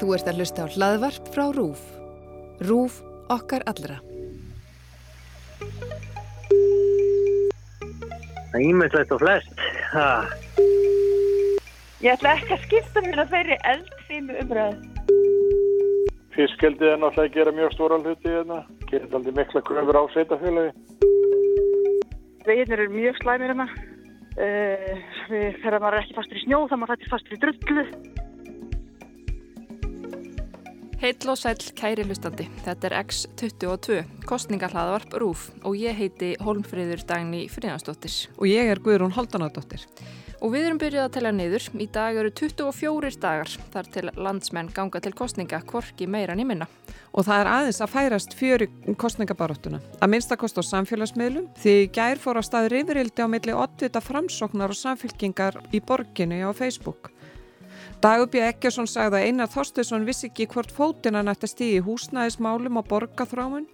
Þú ert að hlusta á hlaðvarp frá RÚF. RÚF okkar allra. Það er ímyndlegt og flest. Ha. Ég ætla ekki að skipta mér að þeirri eldfínu umræðu. Fiskeldið er náttúrulega að gera mjög stóra hluti hérna. Gerir aldrei mikla kröfur á sveitafélagi. Veginir eru mjög slæmir hérna. Uh, við, þegar maður er ekki fastur í snjó þá maður hættir fastur í drullu. Heill og sæl kæri hlustandi. Þetta er X22, kostningahlaðvarp RÚF og ég heiti Holmfríður Dagni Fríðansdóttir. Og ég er Guðrún Haldanadóttir. Og við erum byrjuð að tella niður. Í dag eru 24 dagar þar til landsmenn ganga til kostninga, korki meira en í minna. Og það er aðeins að færast fjöri kostningabaróttuna. Að minnstakost á samfélagsmiðlum því gær fór á staður yfirildi á milli 8 framsóknar og samfélkingar í borginu á Facebook. Dagubjörn Ekkjarsson sagði að Einar Þorstesson vissi ekki hvort fótina nætti stíði húsnæðismálum og borgaþrámun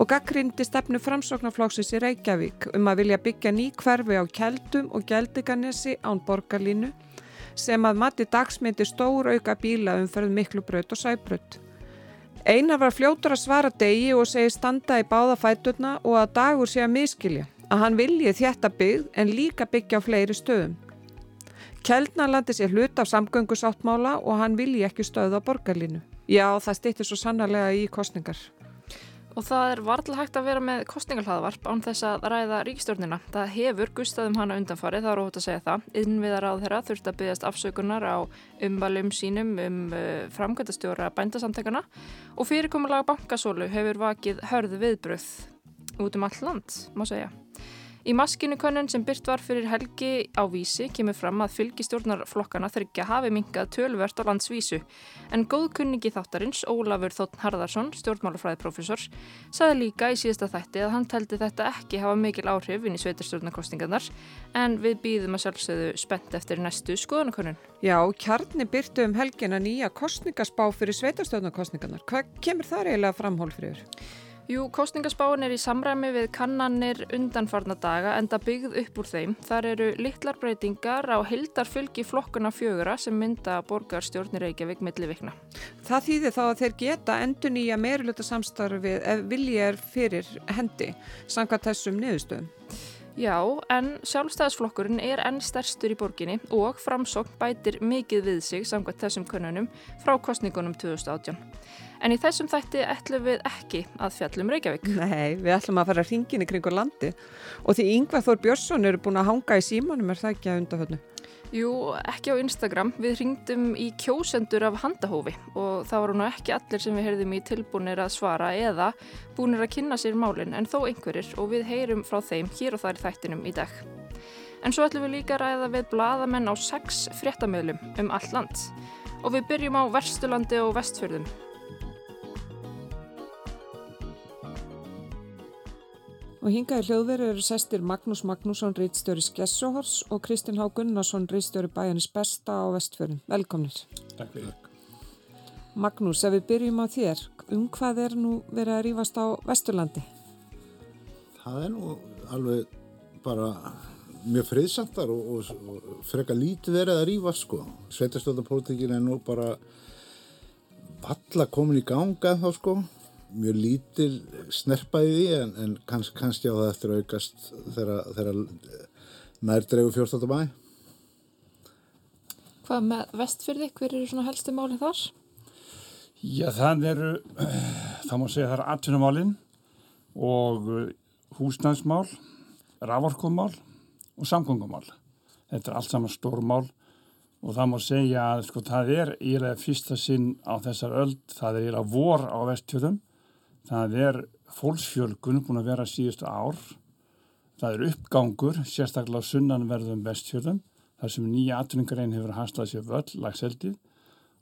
og gaggrindi stefnu framsóknarflóksis í Reykjavík um að vilja byggja ný hverfi á Kjeldum og Gjeldiganesi án borgarlínu sem að mati dagsmyndi stór auka bíla umferð miklu braut og sæbraut. Einar var fljótur að svara degi og segi standa í báða fæturna og að dagur sé að miskilja að hann vilji þjætta byggð en líka byggja á fleiri stöðum. Kjeldnalandi sé hlut af samgöngusáttmála og hann vilji ekki stöða borgarlínu. Já, það stýttir svo sannarlega í kostningar. Og það er varðlega hægt að vera með kostningalhlaðvarp án þess að ræða ríkistjórnina. Það hefur gustaðum hana undanfarið, það er óhut að segja það. Innviðar á þeirra þurft að byggjast afsökunar á umvalum sínum um uh, framkvæmtastjóra bændasamtekana og fyrirkomulega bankasólu hefur vakið hörðu viðbröð út um all land, má segja. Í maskinu könnun sem byrt var fyrir helgi á vísi kemur fram að fylgistjórnarflokkana þryggja hafi minkað tölvert á landsvísu en góðkunningi þáttarins Ólafur Þóttn Harðarsson, stjórnmálafræðiprofessor, saði líka í síðasta þætti að hann teldi þetta ekki hafa mikil áhrif inn í sveitarstjórnarkostingarnar en við býðum að sjálfsögðu spennt eftir næstu skoðanakönnun. Já, kjarni byrtu um helgina nýja kostningaspá fyrir sveitarstjórnarkostingarnar. Hvað kemur það eiginlega framhólfriður? Jú, kostningaspáin er í samræmi við kannanir undanfarna daga en það byggð upp úr þeim. Þar eru litlar breytingar á hildarfylgi flokkuna fjögura sem mynda borgarstjórnir Reykjavík milli vikna. Það þýðir þá að þeir geta endur nýja meiruluta samstarfið ef vilja er fyrir hendi, sanga þessum niðurstöðum. Já, en sjálfstæðisflokkurinn er enn stærstur í borginni og framsókn bætir mikið við sig samkvæmt þessum konunum frá kostningunum 2018. En í þessum þætti ætlum við ekki að fjallum Reykjavík. Nei, við ætlum að fara hringin í kringur landi og því Yngvar Þór Björnsson eru búin að hanga í símanum er það ekki að undafönnu? Jú, ekki á Instagram. Við hringdum í kjósendur af handahófi og það voru nú ekki allir sem við heyrðum í tilbúinir að svara eða búinir að kynna sér málinn en þó einhverjir og við heyrum frá þeim hér og þar í þættinum í dag. En svo ætlum við líka að ræða við bladamenn á sex fréttamöðlum um all land og við byrjum á Verstulandi og Vestfjörðum. Og hingaði hljóðveru eru sestir Magnús Magnússon, rítstjóri Skessuhors og Kristinn Há Gunnarsson, rítstjóri Bæjanis Besta á Vestfjörðum. Velkomnir. Takk fyrir. Magnús, ef við byrjum á þér, um hvað er nú verið að rýfast á Vesturlandi? Það er nú alveg bara mjög friðsamtar og, og, og freka lítið verið að rýfast sko. Sveitastöldapólitíkin er nú bara valla komin í ganga þá sko mjög lítil snerpaði því en, en kanns, kannski á það eftir að aukast þegar nær dreifu 14. mæ Hvað með vestfyrði? Hver eru svona helsti málinn þar? Já, það eru það má segja það eru atvinnumálinn og uh, húsnæðsmál raforkumál og samgöngumál þetta er allt saman stórmál og það má segja að sko það er ílega fyrsta sinn á þessar öll það er ílega vor á vestfjörðum Það er fólksfjölgun búin að vera síðustu ár. Það er uppgangur, sérstaklega sunnanverðum vestfjörðum, þar sem nýja atvinningarein hefur hastað sér völl, lagseldið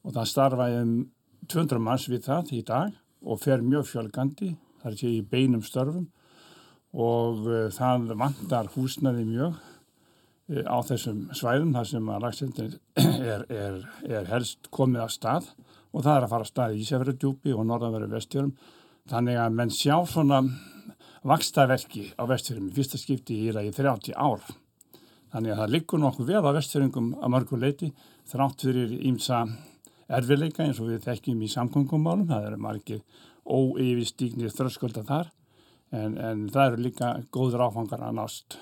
og það starfaði um 200 manns við það í dag og fer mjög fjölgandi, það er sér í beinum störfum. Og uh, það vantar húsnaði mjög uh, á þessum svæðum þar sem að lagseldið er, er, er helst komið að stað. Og það er að fara að stað í Ísafjörðudjúpi og norðanverðu vestfjörðum Þannig að menn sjá svona vakstaverki á vestfjörðum í fyrsta skipti í ræði 30 ár. Þannig að það liggur nokkuð vel á vestfjörðingum að mörgu leiti þrátt fyrir ímsa erfileika eins og við þekkjum í samkvöngumálum, það eru margir óeyfistíknir þröskulda þar en, en það eru líka góður áfangar að nást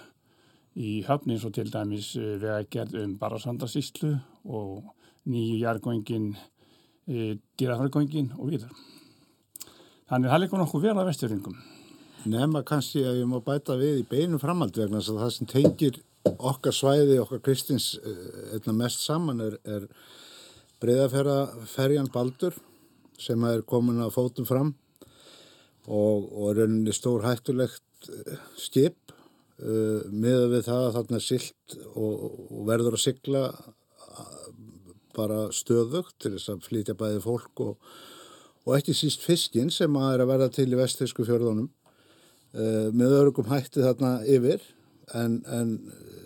í höfni eins og til dæmis eh, vegagerð um Barasandasíslu og nýju jargóngin, e, dýrafærgóngin og viður. Þannig það leikur nokkuð vel á vesturingum. Nefna kannski að ég má bæta við í beinu framhald vegna þess að það sem tengir okkar svæði, okkar kristins einna mest saman er, er breyðaferjan Baldur sem er komin að fótum fram og, og rauninni stór hættulegt skip uh, miða við það að þarna er silt og, og verður að sigla bara stöðugt til þess að flytja bæði fólk og, og ekki síst fiskinn sem að er að verða til í vestfísku fjörðunum uh, með örugum hætti þarna yfir. En, en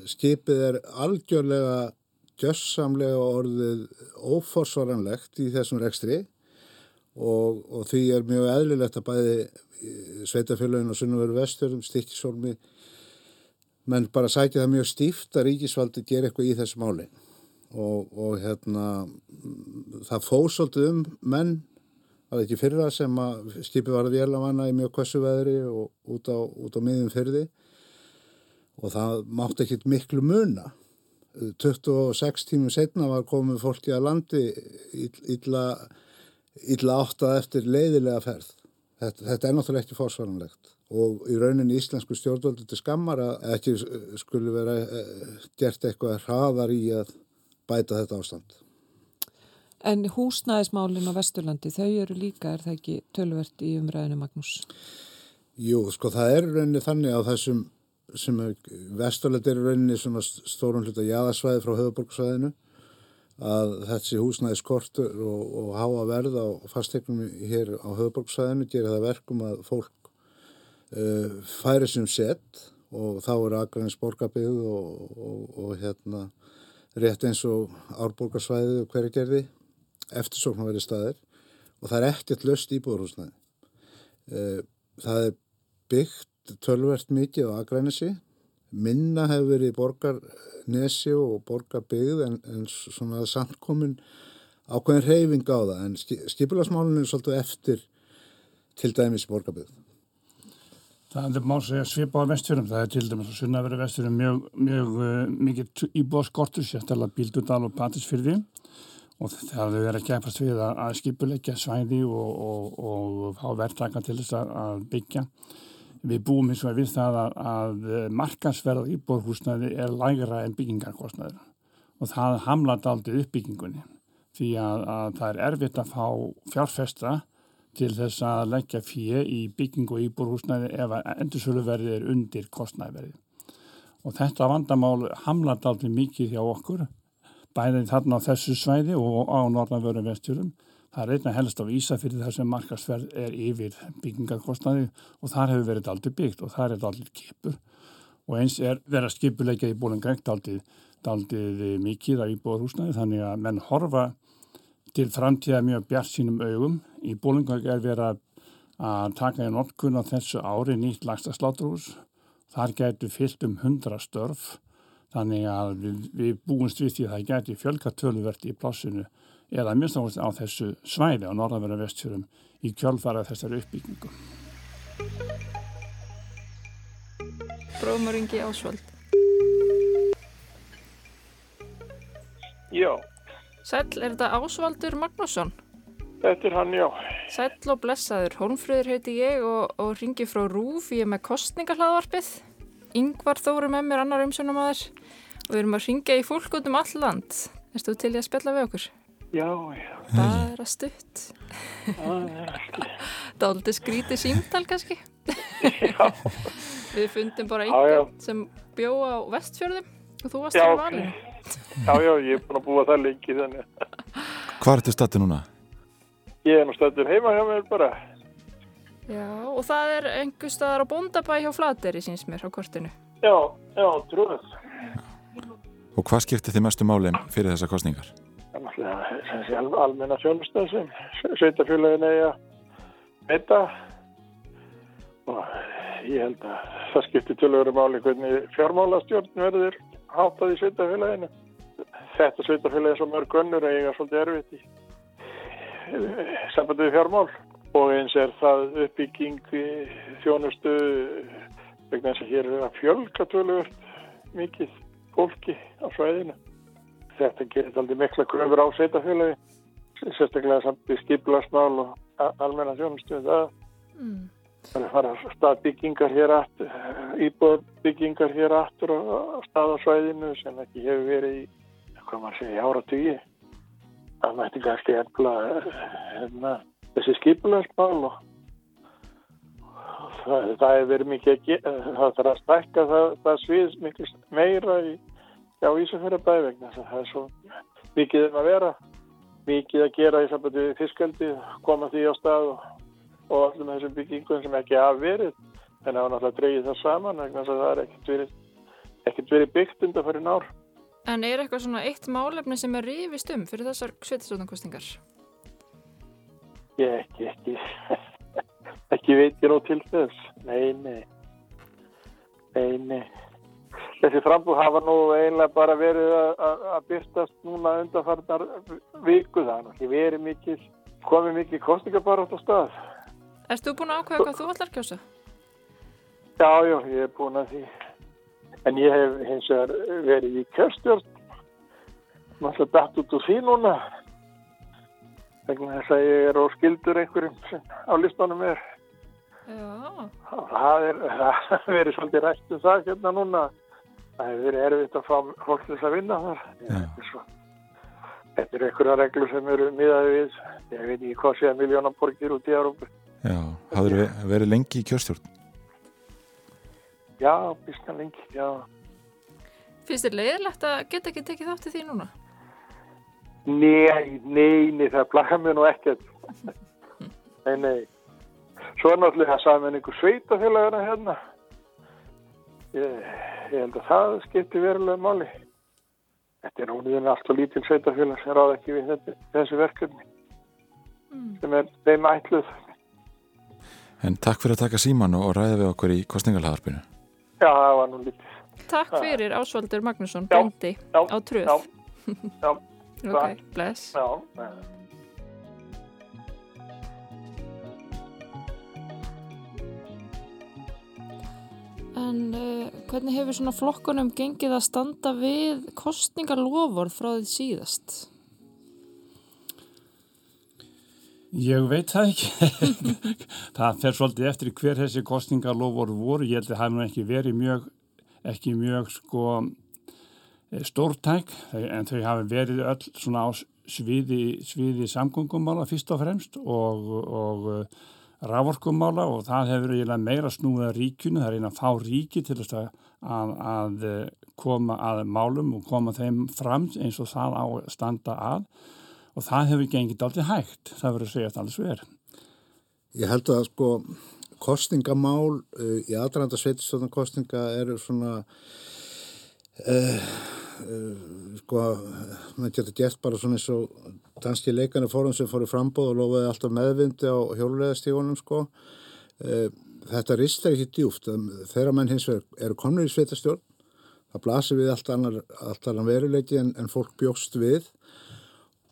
skipið er algjörlega gjössamlega orðið óforsvaranlegt í þessum rekstri. Og, og því er mjög eðlilegt að bæði sveitafélagin og sunnveru vestur stikkisólmi menn bara sækja það mjög stíft að ríkisvaldi gera eitthvað í þessu máli. Og, og hérna það fóðsóldu um menn það ekki fyrra sem að skipið var að vela manna í mjög kvessu veðri og út á, út á miðum fyrði og það mátt ekki miklu muna. 26 tímum setna var komið fólki að landi illa, illa áttað eftir leiðilega ferð. Þetta, þetta er náttúrulega ekki fórsvaranlegt og í rauninni íslensku stjórnvöldu til skammar að ekki skulle vera gert eitthvað hraðar í að bæta þetta ástand En húsnæðismálin á Vesturlandi, þau eru líka, er það ekki tölvert í umræðinu Magnús? Jú, sko það er rauninni þannig á þessum sem vesturlega er rauninni svona stórun hluta jáðarsvæði frá höfuborgsvæðinu að þessi húsnæði skortur og, og háa verð á fastegnum hér á höfuborgsvæðinu gerir það verkum að fólk uh, færi sem sett og þá eru aðgræns borgarbygð og, og, og hérna rétt eins og árborgarsvæði og hverju gerði eftirsókn að vera staðir og það er ekkert löst íbúðurhúsnæði uh, það er byggt tölvert mikið á Akrænesi minna hefur verið borgarnesi og borgarbyggð en, en svona samtkomin ákveðin reyfing á það en skipilagsmálun er svolítið eftir til dæmis borgarbyggð. Það má segja svipa á vestfjörum, það er til dæmis að sunna að vera vestfjörum mjög, mjög uh, mikið íbúið skortur sérstæðilega Bíldudal og Patisfyrði og það hefur verið að gefast við að, að skipulegja svæði og, og, og fá verðtaka til þess að byggja. Við búum eins og við það að, að markasverð íbúrhúsnaði er lægra en byggingarkostnaður. Og það hamlaði aldrei uppbyggingunni því að, að það er erfitt að fá fjárfesta til þess að leggja fyrir í byggingu og íbúrhúsnaði ef endursöluverði er undir kostnaðverði. Og þetta vandamál hamlaði aldrei mikið hjá okkur, bæðið þarna á þessu svæði og á norðanvöru vestjurum Það er einnig helst á Ísafyrði þar sem markasverð er yfir byggingarkostnaði og þar hefur verið aldrei byggt og þar er allir kipur og eins er verið að skipuleika í bólingrengt aldrei mikið af íbúðarhúsnaði þannig að menn horfa til framtíða mjög bjart sínum augum. Í bólingrengt er verið að taka í notkun á þessu ári nýtt lagsta sláturhús. Þar getur fyllt um 100 störf þannig að við, við búumst við því að það getur fjölkartöluvert í plássinu eða minnst á þessu svæði á norðanverðan vestfjörum í kjölfara þessari uppbyggingu. Bróðmöringi Ásvöld. Já. Sæl, er þetta Ásvaldur Magnússon? Þetta er hann, já. Sæl og blessaður. Hólmfröður heiti ég og, og ringi frá Rúf. Ég er með kostningahlaðvarpið. Yngvar Þóru með mér annar umsönum að þér og við erum að ringja í fólk út um all land. Erstu til í að spella við okkur? Já, já. Bara stutt. Það er aldrei skrítið símtal kannski. Já. Við fundum bara Já, já. einhvern sem bjó á vestfjörðum og þú varst Já, á ok. valinu. Já, já, ég er búin að búa það lengi þannig. Hvað ertu stattu núna? Ég er nú stættur heima hjá mér bara. Já, og það er einhver staðar á bóndabæ hjá Flateri síns mér á kortinu. Já, já, trúið. Og hvað skipti þið mestu máli fyrir þessar kostningar? Það er al almenna þjónustað sem sveitafélagin eigi að meita og ég held að það skiptir tölvöru máli hvernig fjármálastjórn verður hátað í sveitafélaginu. Þetta sveitafélagi er svo mörg önnur að eiga svolítið erfitt í sambandi við fjármál og eins er það uppbygging þjónustu vegna þess að hér er að fjölga töluvert mikið fólki á svæðinu. Þetta gerir aldrei mikla kröfur á sveitafélagi, sérstaklega samt við skiplasmál og almenna þjónustu. Það mm. er að fara staðbyggingar hér aftur, íbúðbyggingar hér aftur á staðarsvæðinu sem ekki hefur verið í, hvað maður segja, ára tíu. Það mætti kannski efla hérna, þessi skiplasmál og það, það hefur verið mikið að gera, það þarf að stækka það, það svið mikið meira í, á Ísafjörðabæði vegna það er svo mikið um að vera mikið að gera í sambandi við fiskaldi koma því á stað og, og allum þessum byggingum sem ekki hafa verið en það var náttúrulega dreyið það saman vegna það er ekkert verið, ekkert verið byggt undan fyrir nár En er eitthvað svona eitt málefni sem er rifist um fyrir þessar sveitastjóðankostingar? Ég ekki, ekki. Ekki veit ég nú til þess. Nei, nei. Nei, nei. Þessi frambúð hafa nú eiginlega bara verið að byrtast núna undanfarnar viku. Það ekki verið mikil komið mikil kostningabarátt á stað. Erst þú búin að ákvæða hvað þú ætlar kjósa? Já, já, ég hef búin að því. En ég hef hins vegar verið í kjörstjórn. Náttúrulega dætt út úr því núna vegna þess að ég er á skildur einhverjum sem á listanum er Já. Það er, það verið svolítið rætt um það hérna núna. Það hefur verið erfitt að fá fólk til þess að vinna þar. Þetta er einhverja reglur sem eru miðaði við. Ég veit ekki hvað séða miljónaborgir út í Európa. Já, hafður verið lengi í kjörstjórn? Já, býst það lengi, já. Finnst þér leiðilegt að geta ekki tekið þátt í því núna? Nei, nei, nei, það plakar mér nú ekkert. nei, nei. Svo er náttúrulega saman einhver sveitafélagana hérna. Ég, ég held að það skiptir verulega máli. Þetta er núniðin alltaf lítil sveitafélag sem ráð ekki við þetta, þessu verkefni mm. sem er þeim ætluð. En takk fyrir að taka síman og ræða við okkur í kostningalhagarpinu. Já, það var nú lítið. Takk fyrir Ásvaldur Magnusson, bendi á tröð. Já, já. Ok, bless. Já, já. En uh, hvernig hefur svona flokkunum gengið að standa við kostningarlofur frá því síðast? Ég veit það ekki. það fer svolítið eftir hver þessi kostningarlofur voru. Ég held að það hefði ekki verið mjög, ekki mjög sko stórtæk. En þau hafi verið öll svona á sviði, sviði samgöngumála fyrst og fremst og, og rávorkumála og það hefur eiginlega meira snúið að ríkjunu, það er eina að fá ríki til að, að, að koma að málum og koma þeim fram eins og það á standa að. Og það hefur gengið aldrei hægt, það verður að segja þetta alls verð. Ég held að sko kostingamál í aðranda sveitistöðankostinga eru svona uh, sko maður getur gert bara svona eins og danski leikana fórum sem fóru frambóð og lofaði alltaf meðvindi á hjólulegastígunum sko. Eh, þetta ristar ekki djúft. Þeirra menn hins vegar eru konur í sveitastjórn. Það blasir við allt annar, allt annar veruleiki en, en fólk bjóst við.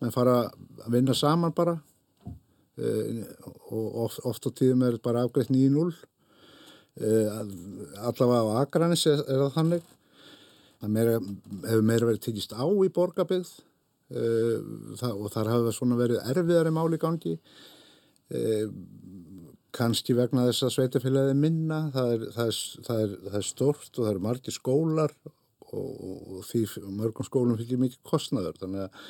Það fara að vinna saman bara uh, og oft, oft á tíðum er bara afgreitt 9-0. Uh, allavega á Akranis er, er það þannig. Það meira, hefur meira verið tekist á í borgarbyggð það, og þar hafa svona verið erfiðari máli gangi. Eh, kannski vegna þess að sveitafélagið minna það er, það, er, það, er, það er stort og það eru margi skólar og, og því mörgum skólum fyrir mikið kostnaður þannig að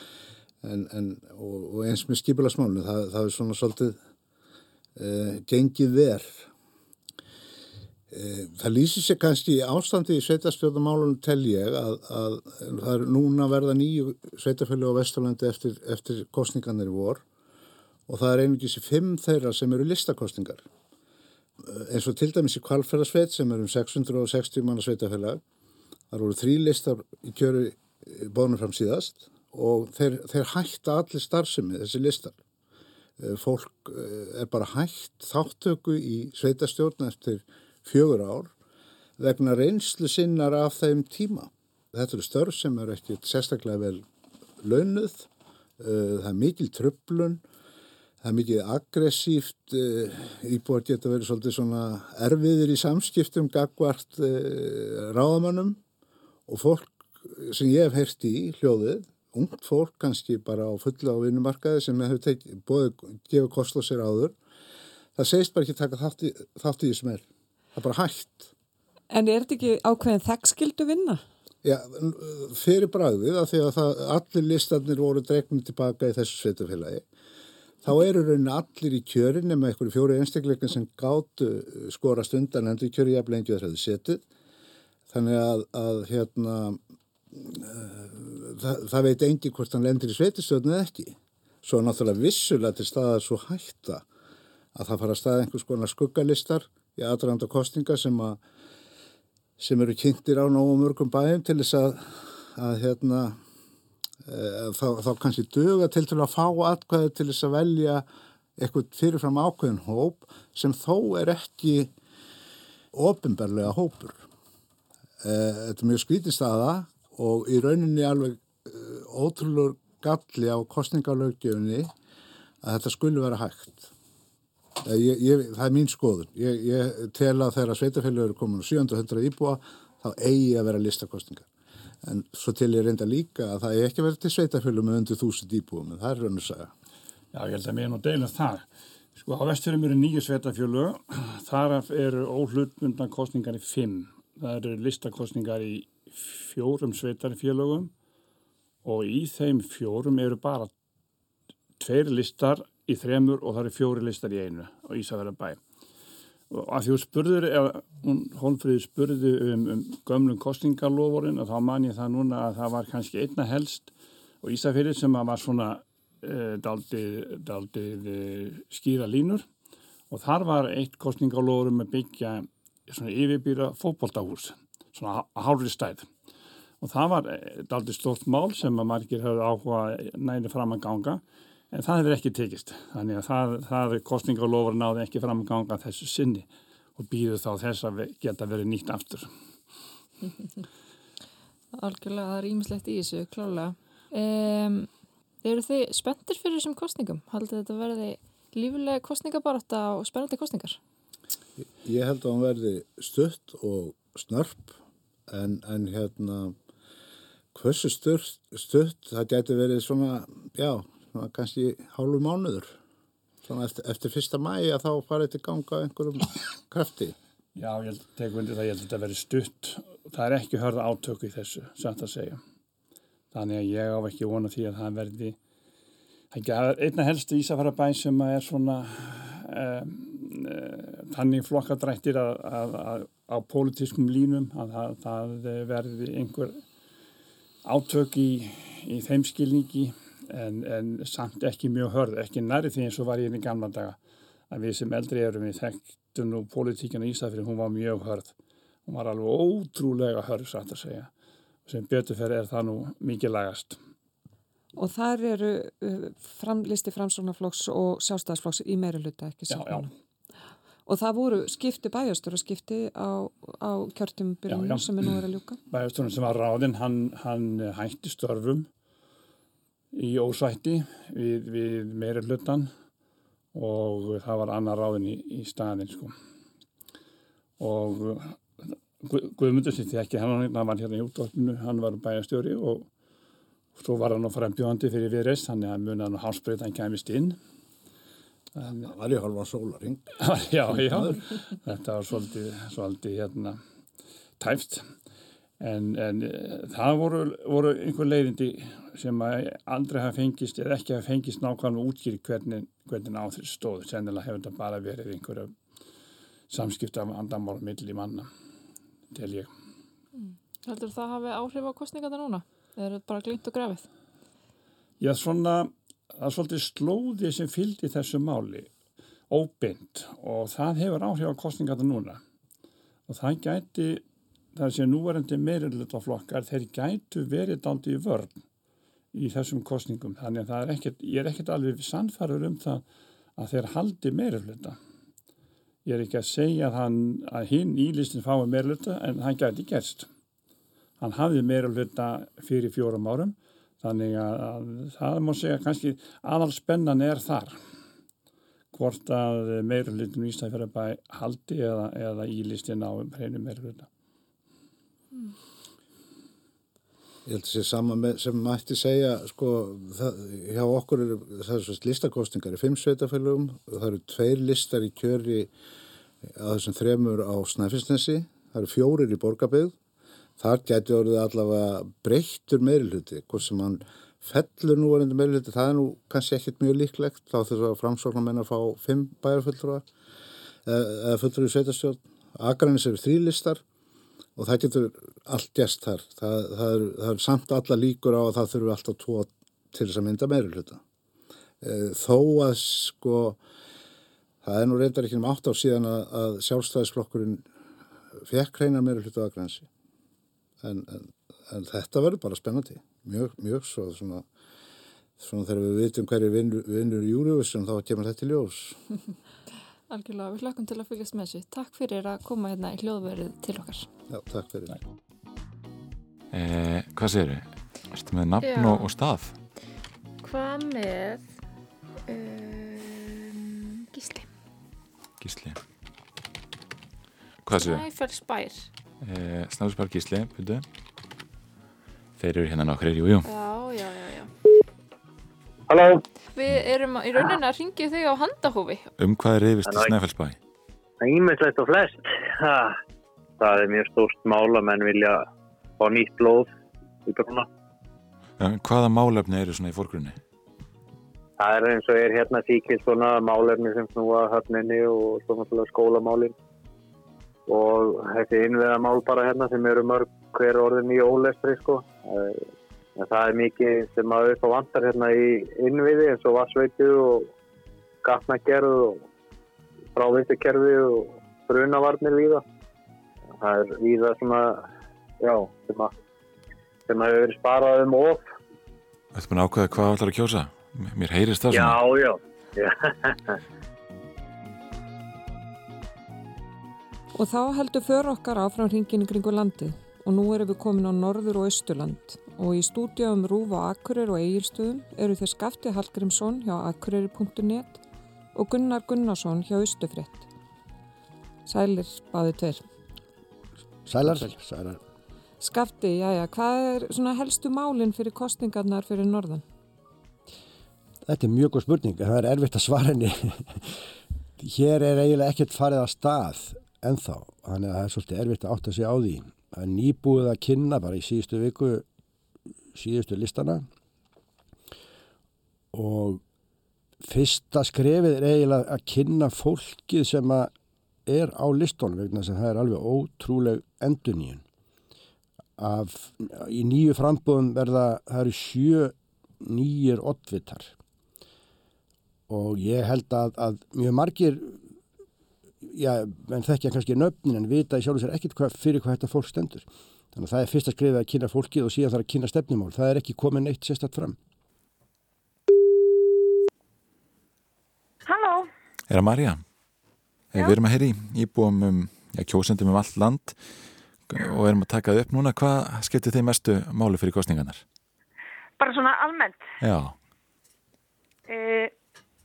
en, en, og, og eins með skipilagsmálinu það er svona svolítið uh, gengið verð það lýsir sér kannski ástandi í sveitarstjórnumálunum tel ég að, að það er núna verða nýju sveitarfjölu á Vesturlandi eftir, eftir kostningarnir í vor og það er einungis í fimm þeirra sem eru listakostningar. Eh, eins og til dæmis í Kvalferðarsveit sem er um 660 manna sveitarfjöla, þar voru þrý listar í kjöru bónum fram síðast og þeir, þeir hætta allir starfsemi þessi listar. Eh, fólk er bara hætt þáttöku í sveitarstjórna eftir fjögur ár vegna reynslu sinnar af þeim tíma. Þetta eru störf sem eru ekkert sérstaklega vel launuð, uh, það er mikil tröflun það er mikið aggressíft, uh, íbúar geta verið svolítið svona erfiðir í samskiptum gagvart uh, ráðamannum og fólk sem ég hef heyrst í hljóðið, ungt fólk kannski bara á fulla á vinnumarkaði sem hefur bóðið, gefið kost á sér áður, það segist bara ekki taka þátt í, þessum er. Það er bara hægt. En er þetta ekki ákveðin þekkskildu vinna? Já, fyrir bragðið að því að það, allir listarnir voru dregnum tilbaka í þessu sveitufélagi þá eru rauninni allir í kjörin með einhverju fjóri einstakleikin sem gáttu skorast undan endur kjöri jafnlega engi þess að þið setið þannig að, að hérna uh, það, það veit engi hvort hann lendir í sveitistöðinu eða ekki svo náttúrulega vissulega til staða svo hætta að það fara að staða einhvers konar skuggalistar í aðranda kostinga sem að sem eru kynntir á nógu mörgum bæum til þess að, að hérna, e, þá, þá kannski döga til til að fá atkvæði til þess að velja eitthvað fyrirfram ákveðin hóp sem þó er ekki ofinbarlega hópur. E, þetta er mjög skvítið staða og í rauninni alveg e, ótrúlur galli á kostningalögjöfunni að þetta skulle vera hægt. Ég, ég, það er mín skoðun. Ég, ég tel að þegar sveitafélögur eru komin á 700 íbúa þá eigi að vera listakostningar. En svo til ég reynda líka að það er ekki verið til sveitafélög með undir 1000 íbúum en það er raun og saga. Já, ég held að mér nú deilum það. Sko á vesturum eru nýju sveitafélög, þar eru óhlutmundan kostningar í fimm. Það eru listakostningar í fjórum sveitarfélögum og í þeim fjórum eru bara tveir listar í þremur og það eru fjóri listar í einu á Ísafjörða bæ. Og að því þú spurður, eða Holmfríður spurði um, um gömlum kostningarloforinn og þá man ég það núna að það var kannski einna helst og Ísafjörði sem var svona e, daldið, daldið e, skýra línur. Og þar var eitt kostningarlofurum að byggja svona yfirbýra fókbóltahús, svona hálfri stæð og það var daldið stórt mál sem að margir höfðu áhuga næri fram að ganga en það hefur ekki tekist þannig að það, það kostningalofur náði ekki fram að ganga þessu sinni og býðu þá þess að geta verið nýtt aftur Algjörlega, það er ímislegt í þessu, klálega um, eru þið spenntir fyrir þessum kostningum? Haldið þetta verði lífilega kostningabarátta og spennandi kostningar? Ég, held að hann verði stutt og snörp en, en hérna hversu stutt, stutt það gæti verið svona, já svona kannski hálfu mánuður. Svona eftir, eftir fyrsta mæi að þá farið til ganga einhverjum krafti. Já, ég tekum undir það, ég held að þetta verið stutt. Það er ekki hörða átöku í þessu samt að segja. Þannig að ég á ekki vona því að það verði er einna helstu Ísafærabæ sem er svona um, um, þannig flokkadrættir að, að, að á pólitískum línum að það, það verði einhver átök í, í þeim skilningi en, en samt ekki mjög hörð, ekki næri því eins og var ég inn í gamla daga að við sem eldri erum við þekktum nú politíkina í Ísafjörðin, hún var mjög hörð hún var alveg ótrúlega hörð satt að segja, sem beturferð er það nú mikið lagast Og þar eru uh, framlisti framsóknarflokks og sjálfstæðsflokks í meira luta, ekki svo? Já, já. Og það voru skipti bæjastur og skipti á, á kjörtumbyrjunum sem er nú er að ljúka? Bæjasturinn sem var ráðinn, hann, hann hætti störfum í ósætti við, við meira hlutan og það var annar ráðin í, í staðin sko. og Guðmundur sitt ekki hann, hann var hérna í útdóttinu, hann var bæjastjóri og svo var hann á frambjóðandi fyrir viðreist, þannig að munið hann hálsbreyt hann kemist inn. Það var í halva sólaring Já, já, þetta var svolítið, svolítið hérna tæft en, en það voru, voru einhver leiðindi sem aldrei hafa fengist eða ekki hafa fengist nákvæmlega útskýri hvernig, hvernig á þessu stóð sennilega hefur þetta bara verið einhverja samskipta andamála mill í manna til ég mm. Heldur það hafi áhrif á kostningarna núna? Eða er þetta bara glýnt og grafið? Já, svona það er svolítið slóði sem fylgdi þessu máli óbind og það hefur áhrif á kostningarna núna og það gæti þar sem núverandi meiriluta flokkar þeir gætu verið aldrei í vörn í þessum kostningum þannig að er ekkit, ég er ekkert alveg sannfarður um það að þeir haldi meiruluta ég er ekki að segja að, hann, að hinn í listin fái meiruluta en hann gæti gerst hann hafði meiruluta fyrir fjórum árum þannig að, að það má segja kannski aðal spennan er þar hvort að meira hlutin í Ísæðferðabæ haldi eða, eða í listin á hreinu. Mm. Ég held að það sé sama með, sem mætti segja, sko, það, hjá okkur er það er svona listakostingar í fimm sveitafélugum og það eru tveir listar í kjöri að þessum þremur á Snæfisnesi, það eru fjórir í Borgabygð, þar getur orðið allavega breyttur meiruluti, hvort sem hann fellur nú orðindu meiruluti, það er nú kannski ekkert mjög líklegt, þá þurfa framsóknar menn að fá fimm bæjarfulltrúa eða fulltrúi sveitastjórn, Akranis eru þrýlistar og það getur allt gæst þar. Það, það, er, það er samt alla líkur á að það þurfu alltaf tvo til þess að mynda meiri hluta. E, þó að sko, það er nú reyndar ekki um átt á síðan að, að sjálfstæðisflokkurinn fekk hreinar meiri hluta að grænsi. En, en, en þetta verður bara spennandi. Mjög, mjög svo svona, svona þegar við vitum hverju vinnur, vinnur júriuvissun þá kemur þetta í ljós. Algjörlega, við hlökkum til að fylgjast með þessu. Takk fyrir að koma hérna í hljóðverið til okkar. Já, takk fyrir. Eh, hvað segir þau? Erstu með nafn og, og stað? Hvað með um, Gísli? Gísli. Hvað segir þau? Snæfellsbær. Eh, Snæfellsbær Gísli, byrju. Þeir eru hérna nokkur, jú, jú. Já, já, já, já. Halló? Við erum í rauninni að ringja þig á handahófi. Um hvað er reyfist í Snæfellsbæ? Það er ímyndslegt og flest. Ha, það er mjög stórt mála menn vilja fá nýtt blóð í brúna. Ja, hvaða málefni eru svona í fórgrunni? Það er eins og er hérna síkil svona málefni sem snúa höfninni og svona skólamálin og þessi innveðamál bara hérna sem eru mörg hver orðin í ólestri sko. En það er mikið sem að upp á vantar hérna í innviði eins og vassveitu og gatnagerð og frávistukerfi og brunavarnir víða. Það er víða svona, já, sem að sem að hefur sparað um of. Þú ert búin að ákveða hvað ætlar að kjósa? Mér heyrist það svona. Já, já. já. og þá heldur för okkar áfram hringin í kringu landið og nú erum við komin á norður og austurland og í stúdíum Rúf á Akkurir og Egilstöðum eru þeir Skafti Hallgrímsson hjá akkuriri.net og Gunnar Gunnarsson hjá Östufrétt. Sælir báði tveir. Sælar, sælar. Skafti, já já, hvað er svona helstu málinn fyrir kostningarnar fyrir norðan? Þetta er mjög góð spurning, það er erfitt að svara henni. Hér er eiginlega ekkert farið að stað ennþá, þannig að það er svolítið erfitt að átta sig á því. Nýbúið að kynna bara í síðustu viku síðustu listana. Og fyrsta skrefið er eiginlega að kynna fólkið sem er á listónum vegna þess að það er alveg ótrúleg enduníun af í nýju frambóðum verða það eru sjö nýjir oddvitar. Og ég held að, að mjög margir já, menn þekkja kannski nöfnin en vita í sjálf og sér ekkert hvað, fyrir hvað þetta fólk stendur Þannig að það er fyrst að skrifa að kynna fólkið og síðan þarf að kynna stefnumál. Það er ekki komið neitt sérstatt fram. Halló? Er það Marja? Já. Við erum að heyri íbúum um já, kjósendum um allt land og erum að taka það upp núna. Hvað skiptir þeim mestu máli fyrir kostningarnar? Bara svona almennt? Já. Uh,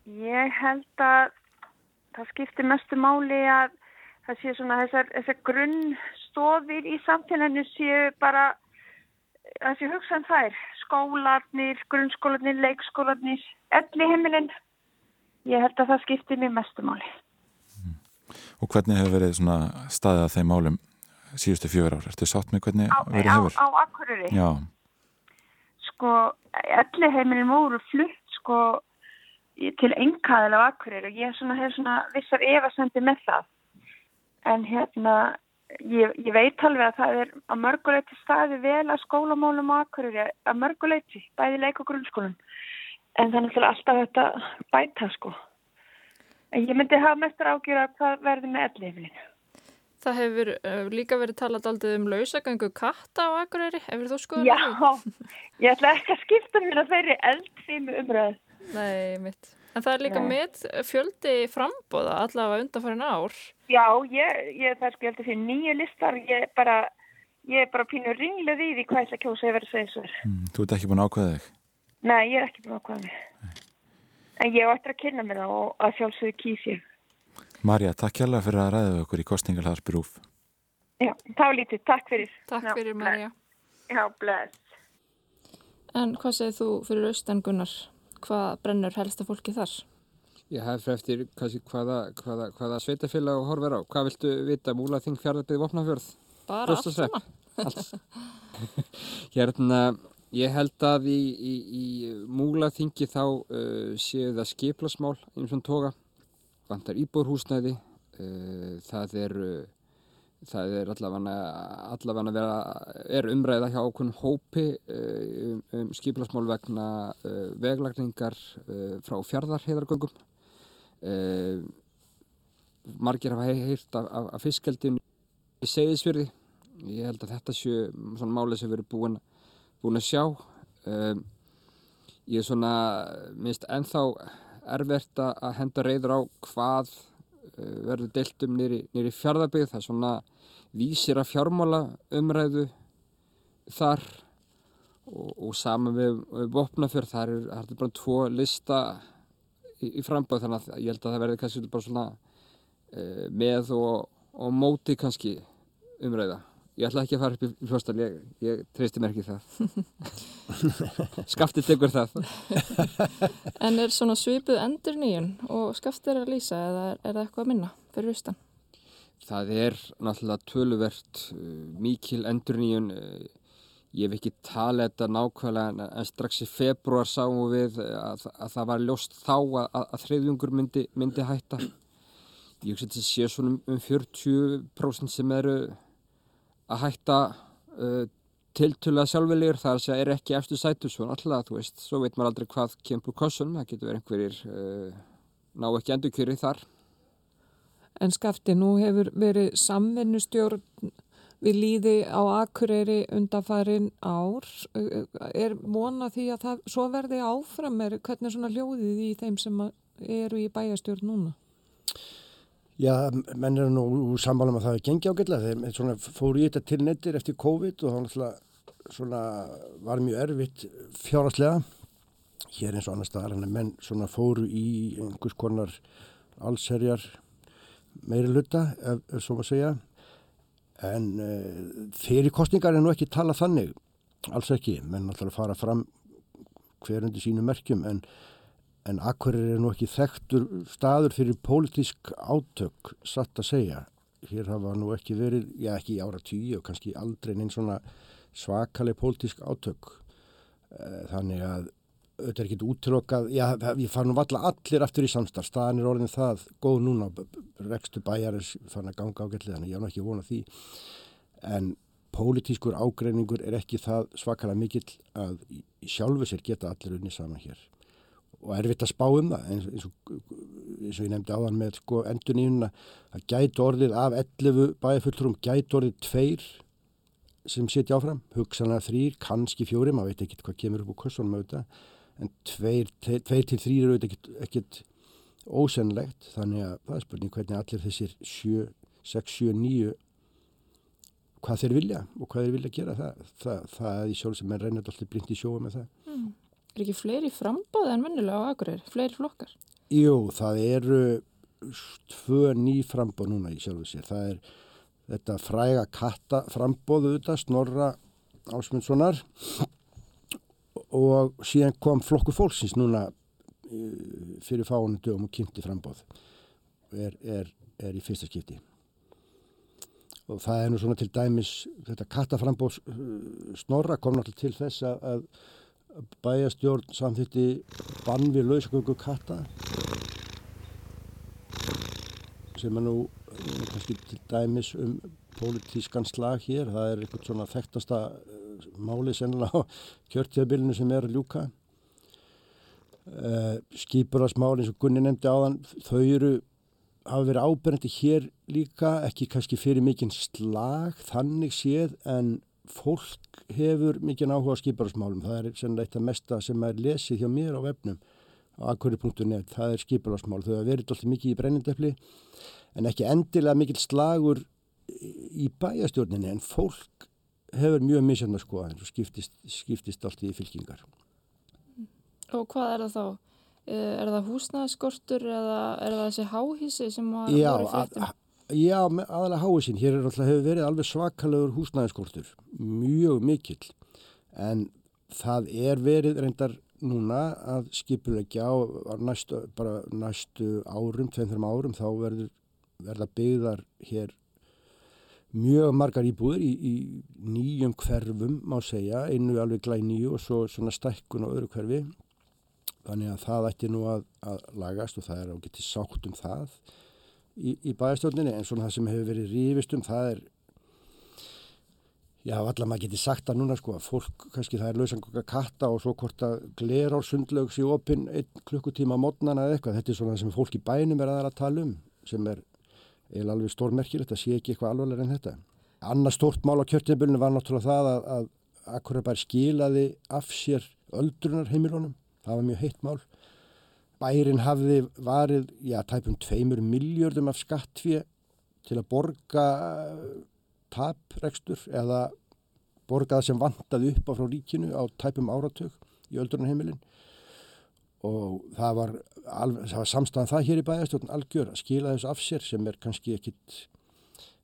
ég held að það skiptir mestu máli að það sé svona þessar, þessar grunnstofir í samfélaginu séu bara það sé hugsaðan þær skólarnir, grunnskólarnir, leikskólarnir elli heimilinn ég held að það skiptir mér mestumáli Og hvernig hefur verið svona staðið að þeim málum síðustu fjögur ár? Ertu sátt með hvernig á, verið hefur? Á, á Akureyri? Já Sko, elli heimilinn voru flutt sko til engaðilega á Akureyri og ég svona, hef svona vissar efasendi með það. En hérna ég, ég veit alveg að það er að mörguleiti staði vel að skólamálum og akkurir að mörguleiti, bæði leik og grunnskólum. En þannig að alltaf þetta bæta sko. En ég myndi hafa mestur ágjur að hvað verði með elliflinu Það hefur uh, líka verið talað aldrei um lausagöngu katta á Akureyri, hefur þú skoðað Já, ég ætla ekki að skipta mér að þeirri eldfímu umræð Nei, mitt En það er líka Nei. með fjöldi frambóða allavega undanfærin ár. Já, ég, ég það skildi fyrir nýju listar, ég er bara, ég er bara pínur ringluð í því hvað að kjósa ég verið að segja svo. Mm, þú ert ekki búin að ákveða þig? Nei, ég er ekki búin að ákveða mig. en ég á eftir að kynna mér það og að sjálfsögðu kýs ég. Marja, takk hjálpa fyrir að ræða okkur í kostningalhaðarpi Rúf. Já, þá lítið, takk fyrir. Takk Já, fyrir Marja. Já, bless. En hvað segir þú fyrir austan Gunnar? Hvað brennur helsta fólki þar? Ég hef eftir kannski, hvaða, hvaða, hvaða sveitafélag horfir á. Hvað viltu vita? Múlaþing, fjárðarbygð, vopnafjörð? Bara allt sama. hérna, ég held að í, í, í Múlaþingi þá uh, séu það skiplasmál eins og toga. Vantar íbúrhúsnæði. Uh, það er... Uh, það er allavega allavega vera, er umræða hjá okkur hópi um, um skiplasmál vegna uh, veglagningar uh, frá fjardarheðargöngum uh, margir hafa heilt af, af, af fiskaldinu í segðisverði ég held að þetta séu svona máli sem við erum búin, búin að sjá. Ég er svona minnst ennþá erfitt að henda reyður á hvað verður deilt um nýri fjárðarbygð það svona vísir að fjármála umræðu þar og, og saman við, við vopnafjörð það er, er bara tvo lista í, í framböð þannig að ég held að það verður kannski bara svona e, með og, og móti kannski umræða ég ætla ekki að fara upp í fljóstal ég, ég treysti mér ekki það. Skaftið tekur það. En er svona svipuð endur nýjun og skaftið er að lýsa eða er, er það eitthvað að minna fyrir austan? Það er náttúrulega töluvert uh, mikil endur nýjun uh, ég hef ekki talið þetta nákvæmlega en strax í februar sáum við að, að það var ljóst þá að, að þreyðjungur myndi, myndi hætta. Ég hugsa að þetta sé svona um 40% sem eru að hætta uh, tiltölulega sjálfvelir þar segja er ekki eftir sætu svo náttúrulega, þú veist, svo veit maður aldrei hvað kemur kossunum, það getur verið einhverjir uh, ná ekki endurkjöri þar En skafti, nú hefur verið samvinnustjórn við líði á Akureyri undafarin ár. Er vona því að það svo verði áfram er hvernig svona hljóðið í þeim sem eru í bæjastjórn núna? Já, menn eru nú sammála með það að gengi ágætlega. Þeir fóru í þetta til nettir eftir COVID og það var mjög erfitt fjáraslega. Hér eins og annar staðar, en menn fóru í einhvers konar allserjar meiri luta, ef, ef svo maður segja. En uh, fyrir kostningar er nú ekki tala þannig, alls ekki. Menn alltaf fara fram hverjandi sínu merkjum, en En Akkurir er nú ekki þekktur staður fyrir pólitísk átök, satt að segja. Hér hafa nú ekki verið, já ekki í ára tíu og kannski aldrei neins svona svakaleg pólitísk átök. Eh, þannig að auðvitað er ekkit útlokkað, já ég far nú valla allir aftur í samstarf, staðan er orðin það góð núna, rekstu bæjar er fann að ganga ágætlega, þannig ég á ekki vona því. En pólitískur ágreiningur er ekki það svakalega mikill að sjálfu sér geta allir unni saman hér og erfitt að spá um það eins, eins, og, eins og ég nefndi áðan með sko, endur nýjuna að gæti orðið af 11 bæðifulltúrum gæti orðið tveir sem setja áfram, hugsanlega þrýr, kannski fjóri maður veit ekki hvað kemur upp úr kursunum auðvitað, en tveir, tveir til þrýr eru auðvitað ekkert ósennlegt þannig að það er spurning hvernig allir þessir 7, 6, 7, 9 hvað þeir vilja og hvað þeir vilja gera það, það, það er í sjálf sem er reynið alltaf blind í sjóu með það mm. Er ekki fleiri frambóð en vennilega á Akureyri? Fleiri flokkar? Jú, það eru tvö ný frambóð núna í sjálfu sér. Það er þetta fræga katta frambóðu þetta, Snorra Ásmundssonar og síðan kom flokku fólksins núna eh, fyrir fáinu dögum og kynnti frambóð. Er, er, er í fyrsta skipti. Og það er nú svona til dæmis, þetta kattaframbóð eh, Snorra kom náttúrulega til þess að bæjastjórn samþýtti bann við lausgöngu katta sem er nú kannski til dæmis um pólitískan slag hér. Það er eitthvað svona þekktasta uh, máli sennilega á kjörtíðabilinu sem er ljúka. Uh, skýpurasmál eins og Gunni nefndi áðan þau eru hafa verið ábyrgandi hér líka ekki kannski fyrir mikinn slag þannig séð en fólk hefur mikið áhuga á skiparásmálum. Það er sennilega eitt af mesta sem er lesið hjá mér á vefnum á akkuri.net. Það er skiparásmál. Þau hafa verið alltaf mikið í brennindefli en ekki endilega mikil slagur í bæjastjórninni en fólk hefur mjög misjönda skoðan og skiptist, skiptist alltaf í fylkingar. Og hvað er það þá? Er það húsnæðaskortur eða er það þessi háhísi sem Já, voru fréttum? að, já aðalega háisinn. Hér er alltaf hefur verið alveg svakalegur húsnæðiskortur. Mjög mikill. En það er verið reyndar núna að skipulegja á næstu, næstu árum, tveim þreim árum, þá verður, verða byggðar hér mjög margar íbúður í, í nýjum hverfum má segja, einu alveg glæð nýju og svo svona stækkun á öðru hverfi þannig að það ætti nú að, að lagast og það er á getið sátt um það í, í bæastjórninni en svona það sem hefur verið rífist um það er já, allar maður getið sagt það núna sko að fólk, kannski það er lausangokka katta og svo hvort að glerár sundlaug sé opinn einn klukkutíma mótnana eða eitthvað, þetta er svona það sem fólk í bænum er aðra að tala um sem er eiginlega alveg stórmerkilegt að sé ekki eitthvað alvarlega en þetta. Annars stórt mál á kjörtjabölinu var náttúrulega það að, að Akurabær skilaði af sér öldrunarheimilunum. Það var mjög heitt mál. Bærin hafði varið, já, tæpum tveimur miljardum af skattfíð til að borga eh, taprekstur eða borga það sem vantaði upp á frá ríkinu á tæpum áratug í öldrunarheimilin. Og það var, var samstæðan það hér í bæðastjórn algjör að skila þessu af sér sem er kannski ekkit,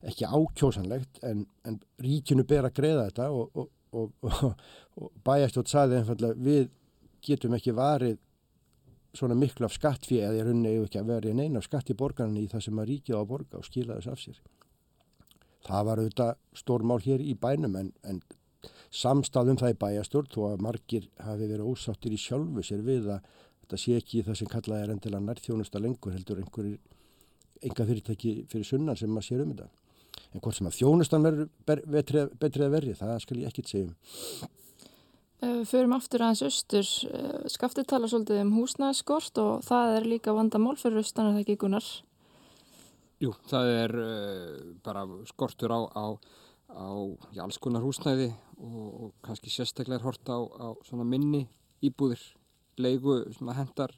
ekki ákjósanlegt en, en ríkinu ber að greiða þetta og, og, og, og bæðastjórn saði einfallega við getum ekki varið svona miklu af skattfíð eða ég runni ekki að vera í neina skatt í borgarni í það sem að ríkið á að borga og skila þessu af sér. Það var auðvitað stórmál hér í bænum en, en samstæðum það í bæjastjórn þó að margir hafi verið ósáttir í sjálfu sér við að þetta sé ekki það sem kallað er endilega nærþjónusta lengur heldur einhverjir enga fyrirtæki fyrir sunnan sem maður sér um þetta. En hvort sem að þjónustan verður betri að verri, það skal ég ekkit segja um. Við förum aftur aðeins austur. Skaftið tala svolítið um húsnæðskort og það er líka vandamál fyrir austan að það ekki gunnar. Jú, það er uh, bara skortur á, á, á já, alls konar húsnæði og, og kannski sérstaklega er hort á, á minni íbúðir, leigu, hendar,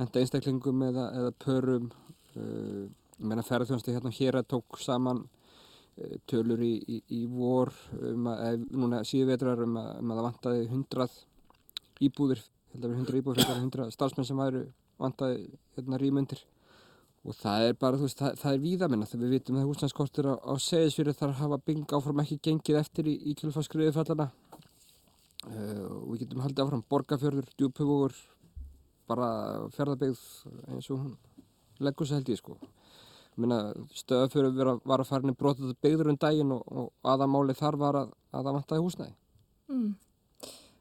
henda einstaklingum eða, eða pörum. Uh, ég meina ferðarþjónsti hérna hér tók saman tölur í, í, í vor, um að, núna síðu vetrar um að, um að það vantaði hundrað íbúðir, held að vera hundra íbúðir, hundra starfsmenn sem væru vantaði hérna rýmundir. Og það er bara, þú veist, það, það er víðamenn þegar við vitum að húsnæðskortur á, á segisfyrir þar hafa bing áfram ekki gengið eftir í, í kjölfarskriðu fallana uh, og við getum haldið áfram borgarfjörður, djúphöfugur bara ferðarbyggð eins og hún leggur sér held ég sko stöðafjörður var að fara inn í brotað byggður um daginn og, og aðamáli þar var að, að það vantaði húsnæði mm.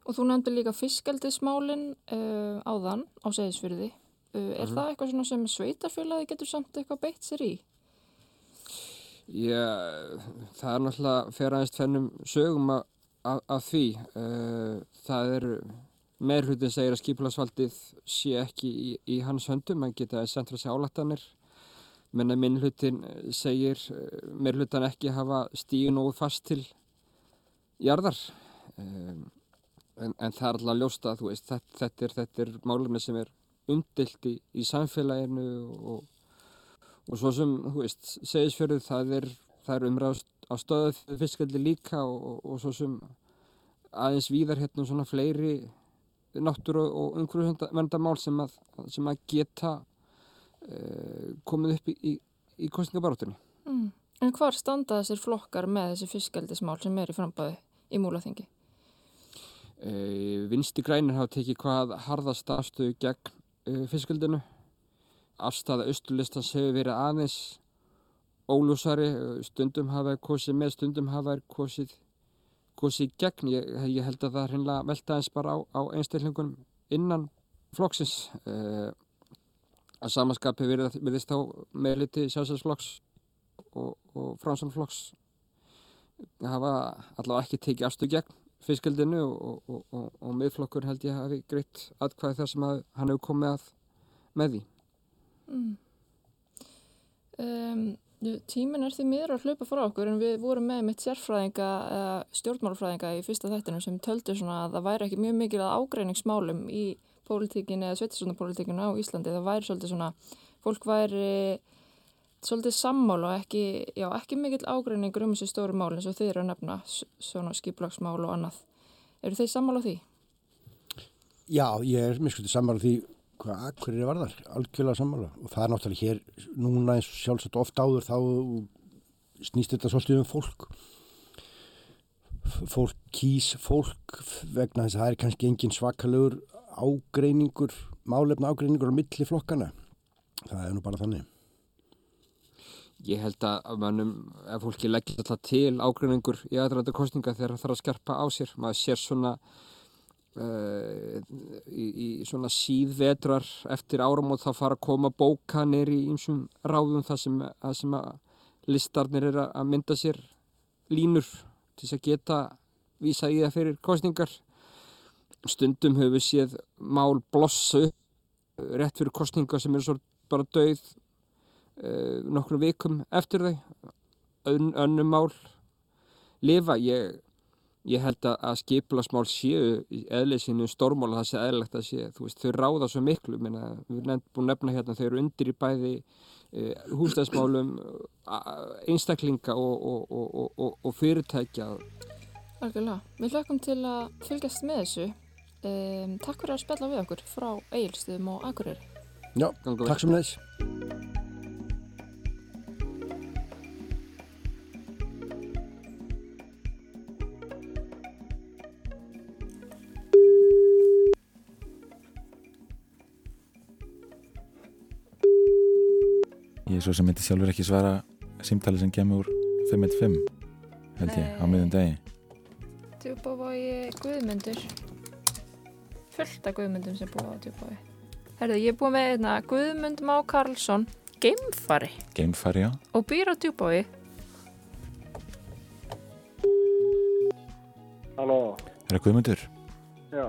Og þú nefndi líka fiskaldismálin uh, áðan á segisfyrði Uh, er mm. það eitthvað sem sveitarfélagi getur samt eitthvað beitt sér í? Já, það er náttúrulega fyrir aðeins tvennum sögum af því. Uh, það er, meirhlutin segir að skipilagsvaldið sé ekki í, í hans höndum, hann geta frá sig álættanir. Menn að minnhlutin segir meirhlutan ekki hafa stíu nógu fast til jarðar. Um, en, en það er alltaf ljósta, þú veist, þetta, þetta er, þetta er málumni sem er umdilt í, í samfélaginu og, og svo sem, veist, segisfjörðu það er, er umræðast á stöðu fiskaldi líka og, og, og svo sem aðeins víðar hérna svona fleiri náttúru og umhverjumvendamál sem, sem að geta komið upp í, í, kostningabaróttunni. Mm. En hvar standa þessir flokkar með þessi fiskaldismál sem er í frambæði í múlaþingi? Uh, Vinsti grænir hafa tekið hvað harðast afstöðu gegn uh, fiskaldinu. Afstæða austurlistans hefur verið aðeins ólúsari, stundum hafa kosið með, stundum hafa kosið, kosið gegn. Ég, ég held að það er veltaðins bara á, á einstaklingunum innan flokksins. Uh, að samanskapi verðist þá meðliti sjálfsæðsflokks og, og fransamflokks hafa allavega ekki tekið afstöðu gegn fiskaldinu og, og, og, miðflokkur held ég hafi greitt aðkvæði þar sem að hann hefur komið að með því. Mm. Um, tímin er því miður að hlaupa frá okkur en við vorum með mitt sérfræðinga stjórnmálfræðinga í fyrsta þættinu sem töldu að það væri ekki mjög mikil að ágreiningsmálum í pólitíkinu eða sveitisvöndapólitíkinu á Íslandi. Það væri svolítið svona, fólk væri svolítið sammál og ekki, já, ekki mikill ágreiningur um þessu stóru mál eins og þeir eru að nefna svona skiplagsmál og annað. Eru þeir sammál á því? Já, ég er mjög svolítið sammál á því hvað akkurir var þar, algjörlega sammála og það er náttúrulega hér núna eins og sjálfsagt ofta áður þá snýst þetta svolítið um fólk fólk kýs fólk vegna þess að það er kannski engin svakalegur ágreiningur málefna ágreiningur á milli flokkana það er nú bara þannig. Ég held að mannum, ef fólki leggir alltaf til ágreiningur í aðræða kostninga þegar það þarf að skerpa á sér. Maður sér svona Uh, í, í svona síðvetrar eftir áramót þá fara að koma bókanir í einsum ráðum það sem, það sem að listarnir er að mynda sér línur til þess að geta vísa í það fyrir kostningar stundum höfum við séð mál blossu rétt fyrir kostningar sem er bara dauð uh, nokkru vikum eftir þau Ön, önnum mál lifa ég Ég held að skipilasmál séu eðleysinu stormála það sé eðlilegt að sé, veist, þau ráða svo miklu, minna, við erum búin nefna hérna, þau eru undir í bæði e, húsdæðsmálum, einstaklinga og, og, og, og fyrirtækja. Algjörlega, við hlökkum til að fylgjast með þessu. E, takk fyrir að spella við okkur frá Egilstöðum og Akureyri. Já, takk sem neðs. Ég er svo sem myndi sjálfur ekki svara símtali sem kemur úr 515 held ég á miðun degi Djúbavogi Guðmundur fullt af Guðmundum sem búið á Djúbavogi Herðu, ég er búið með einna Guðmund Má Karlsson Geimfari. Geimfari, já. Og býr á Djúbavogi Halló. Er það Guðmundur? Já.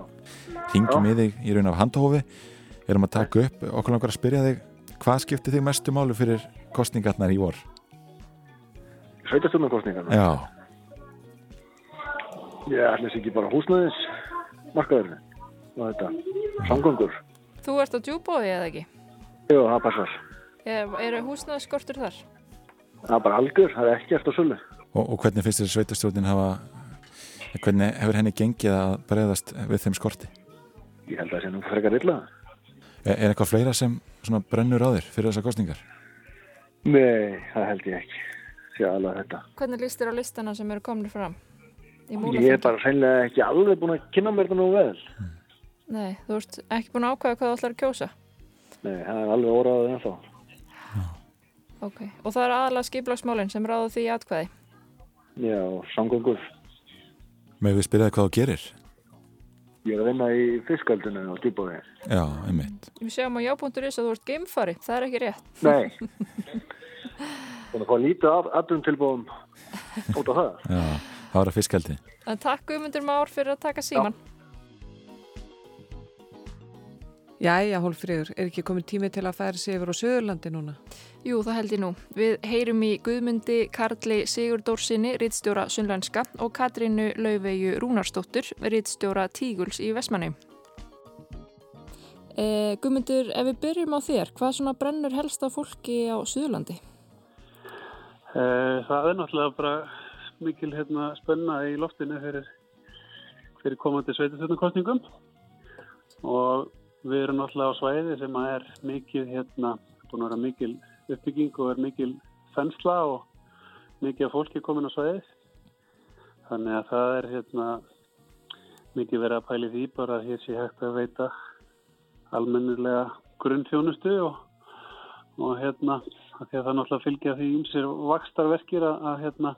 Ringjum í þig í raun af handhófi erum að taka upp, okkur langar að spyrja þig hvað skiptir þig mestu málu fyrir kostningarnar í vor? Sveitastöndarkostningarnar? Já. Ég ætla þess ekki bara húsnæðis markaðurinn og þetta, samgöngur Þú ert á Djúbavogi eða ekki? Jú, það passar Er, er húsnaðskortur þar? Það er bara algjör, það er ekki eftir sölu og, og hvernig finnst þér sveitastjórnin hafa hvernig hefur henni gengið að bregðast við þeim skorti? Ég held að það sé nú frekar illa Er, er eitthvað fleira sem brennur á þér fyrir þessar kostningar? Nei, það held ég ekki Hvernig líst þér á listana sem eru komin fram? Ég er bara hreinlega ekki alveg búin að kynna mér þetta nú vel Nei, þú ert ekki búin að ákvæða hvað þú ætlar að kjósa? Nei, það er alveg óráðið ennþá. Ok, og það er aðalega skiplagsmálinn sem ráðu því atkvæði? Já, samgöngur. Með við spyrjaði hvað þú gerir? Ég er að vinna í fiskaldinu á djúbóði Já, einmitt. Við séum á já.is að þú ert geimfari, það er ekki rétt. Nei. Þannig að fá lítið af aðdum tilbúum út á það. Já, það var að fiskaldi En takk Guðmundur Már fyrir að taka síman Já. Jæja, Hólfríður, er ekki komin tími til að færa sig yfir á Söðurlandi núna? Jú, það held ég nú. Við heyrum í Guðmundi Karli Sigurdórsinni, rittstjóra Sunnlænska og Katrínu Laufeyju Rúnarsdóttur, rittstjóra Tíguls í Vestmanni. Eh, Guðmundur, ef við byrjum á þér, hvað svona brennur helst á fólki á Suðurlandi? Eh, það er náttúrulega bara mikil hérna, spenna í loftinu fyrir, fyrir komandi sveitastöndakostningum og Við erum náttúrulega á svæði sem er mikil, hérna, búin að vera mikil uppbygging og er mikil fensla og mikið af fólki komin á svæði. Þannig að það er hérna, mikið verið að pæli því bara að hér sé hægt að veita almennilega grunnfjónustu og, og hérna, að því að það náttúrulega fylgja því ymsir vakstarverkir að, að hérna,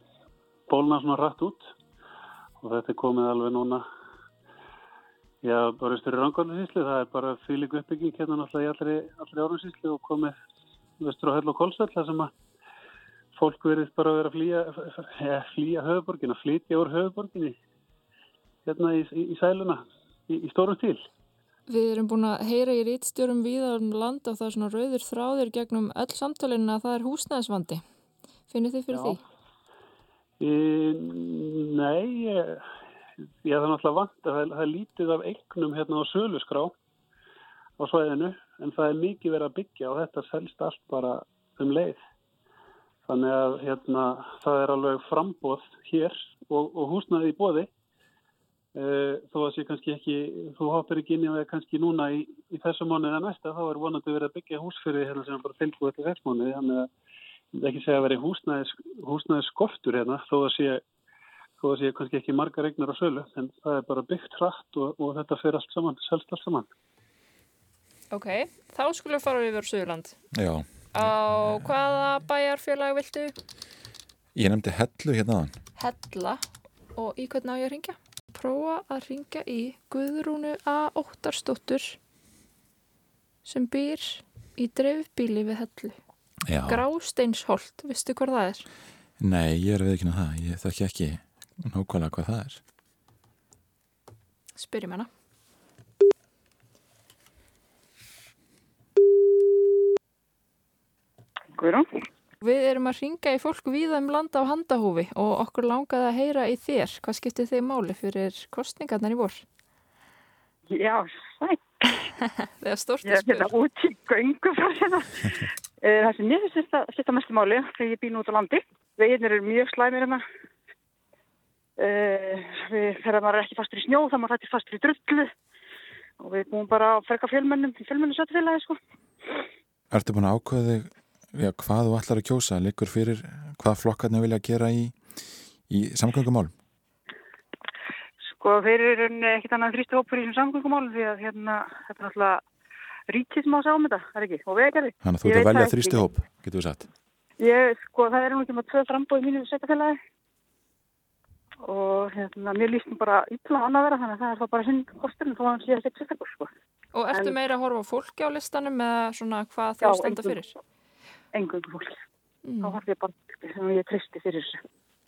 bólna svona rætt út og þetta er komið alveg núna Já, bara Östur í Rangárnarsýslu, það er bara fylg uppbygging hérna náttúrulega í allri, allri árunsýslu og komið Östur á Höll og Kolsvall, það sem að fólk verið bara að vera að flýja, ja, flýja höfuborgin, að flytja úr höfuborginni hérna í, í, í sæluna, í, í stórum stíl. Við erum búin að heyra í rítstjórum viðan land og það er svona rauður þráðir gegnum öll samtalinu að það er húsnæðisvandi. Finnir þið fyrir Já. því? Í, nei, ég Já, það náttúrulega vant að það, er lítið af eignum hérna á söluskrá á svæðinu en það er mikið verið að byggja og þetta selst allt bara um leið. Þannig að hérna, það er alveg frambóð hér og, og húsnaði í bóði Uh, þó að sé kannski ekki, þú hoppar ekki inn í það kannski núna í, í þessu mánuði eða næsta, þá er vonandi verið að byggja hús fyrir hérna sem bara tilbúið til þess mánuði, þannig að ekki segja að veri húsnæðis, húsnæðis skortur hérna, þó að sé, þó að sé kannski ekki marga regnar á sölu, en það er bara byggt hratt og, og þetta fyrir allt saman, selst allt saman. Ok, þá skulum við fara yfir Suðurland. Já. Á hvaða bæjarfélag viltu? Ég nefndi hellu hérna. Hella og í hvernig á ég að ringja? prófa að ringa í Guðrúnu A. Óttarsdóttur sem býr í dreifbíli við hellu. Já. Grásteinsholt, vistu hvað það er? Nei, ég er við ekki með það. Ég þekki ekki nákvæmlega hvað það er. Spyrjum hana. Guðrún? Við erum að ringa í fólk viða um landa á handahúfi og okkur langaði að heyra í þér. Hvað skiptir þið máli fyrir kostningarnar í vor? Já, sæk. Það er stort að spyrja. Ég er hérna út í göngu frá hérna. Það sem ég finnst að skipta mestu máli þegar ég býn út á landi. Veginir eru mjög slæmir hérna. Við þegar maður er ekki fastur í snjó þá maður hættir fastur í drullu og við búum bara að ferka fjölmennum fjölmennu sötufélagi sko. Ertu búin að ákveða þig Já, hvað þú ætlar að kjósa, likur fyrir hvað flokkarnir vilja gera í, í samgöngumálum? Sko, þeir eru ekkit annað þrýstu hópur í þessum samgöngumálum því að hérna, þetta er alltaf ríkið sem á að sjá um þetta, það er ekki, og vegarði. Þannig að þú ert að velja þrýstu hóp, getur við sagt? Ég, sko, það er nú ekki með tvö frambóð í mínu setjafélagi og hérna, mér líst nú bara illa annað vera, þannig að það er það bara hinn kosturinn þó að hann sé að setja sérstaklega, sko. Og ertu en, meira að horfa fólki á listanum eða svona hvað þau standa fyrir? engöngu fólk. Mm. Þá har ég bara sem ég tristi fyrir þessu.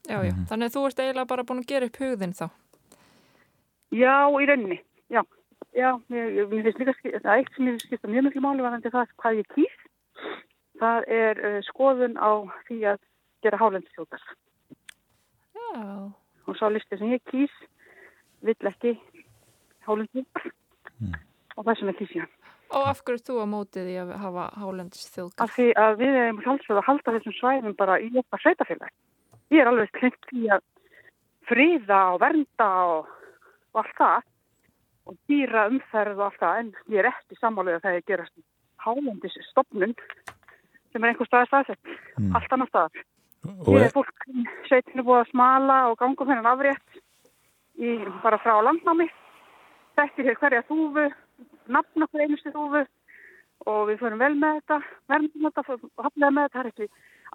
Já, já. Þannig að þú ert eiginlega bara búin að gera upp hugðin þá? Já, í rauninni. Já, já. Mér, mér finnst líka, það er eitt sem ég skipta mjög mjög máli varðandi það hvað ég kýr. Það er uh, skoðun á því að gera hálendstjókar. Já. Og svo listið sem ég kýs vill ekki hálendstjókar. Mm. Og það sem ég kýs ég. Og af hverju þú að mótið í að hafa hálendis þjóðgarð? Af því að við erum sjálfsögð að halda þessum svæðum bara í eitthvað sveitafélag. Ég er alveg klengt í að fríða og vernda og, og allt það og dýra umferð og allt það en ég er ekki sammálega þegar ég gerast hálendis stopnun sem er einhver staðar staðsett, mm. allt annar staðar. Ég er fólk sveitinu búið að smala og gangum hennan afrétt í, bara frá landnámi. Þetta er hverja þúfu nafn okkur einustu þúfu og við förum vel með þetta, verðum þetta og hafnaði með þetta, það er ekki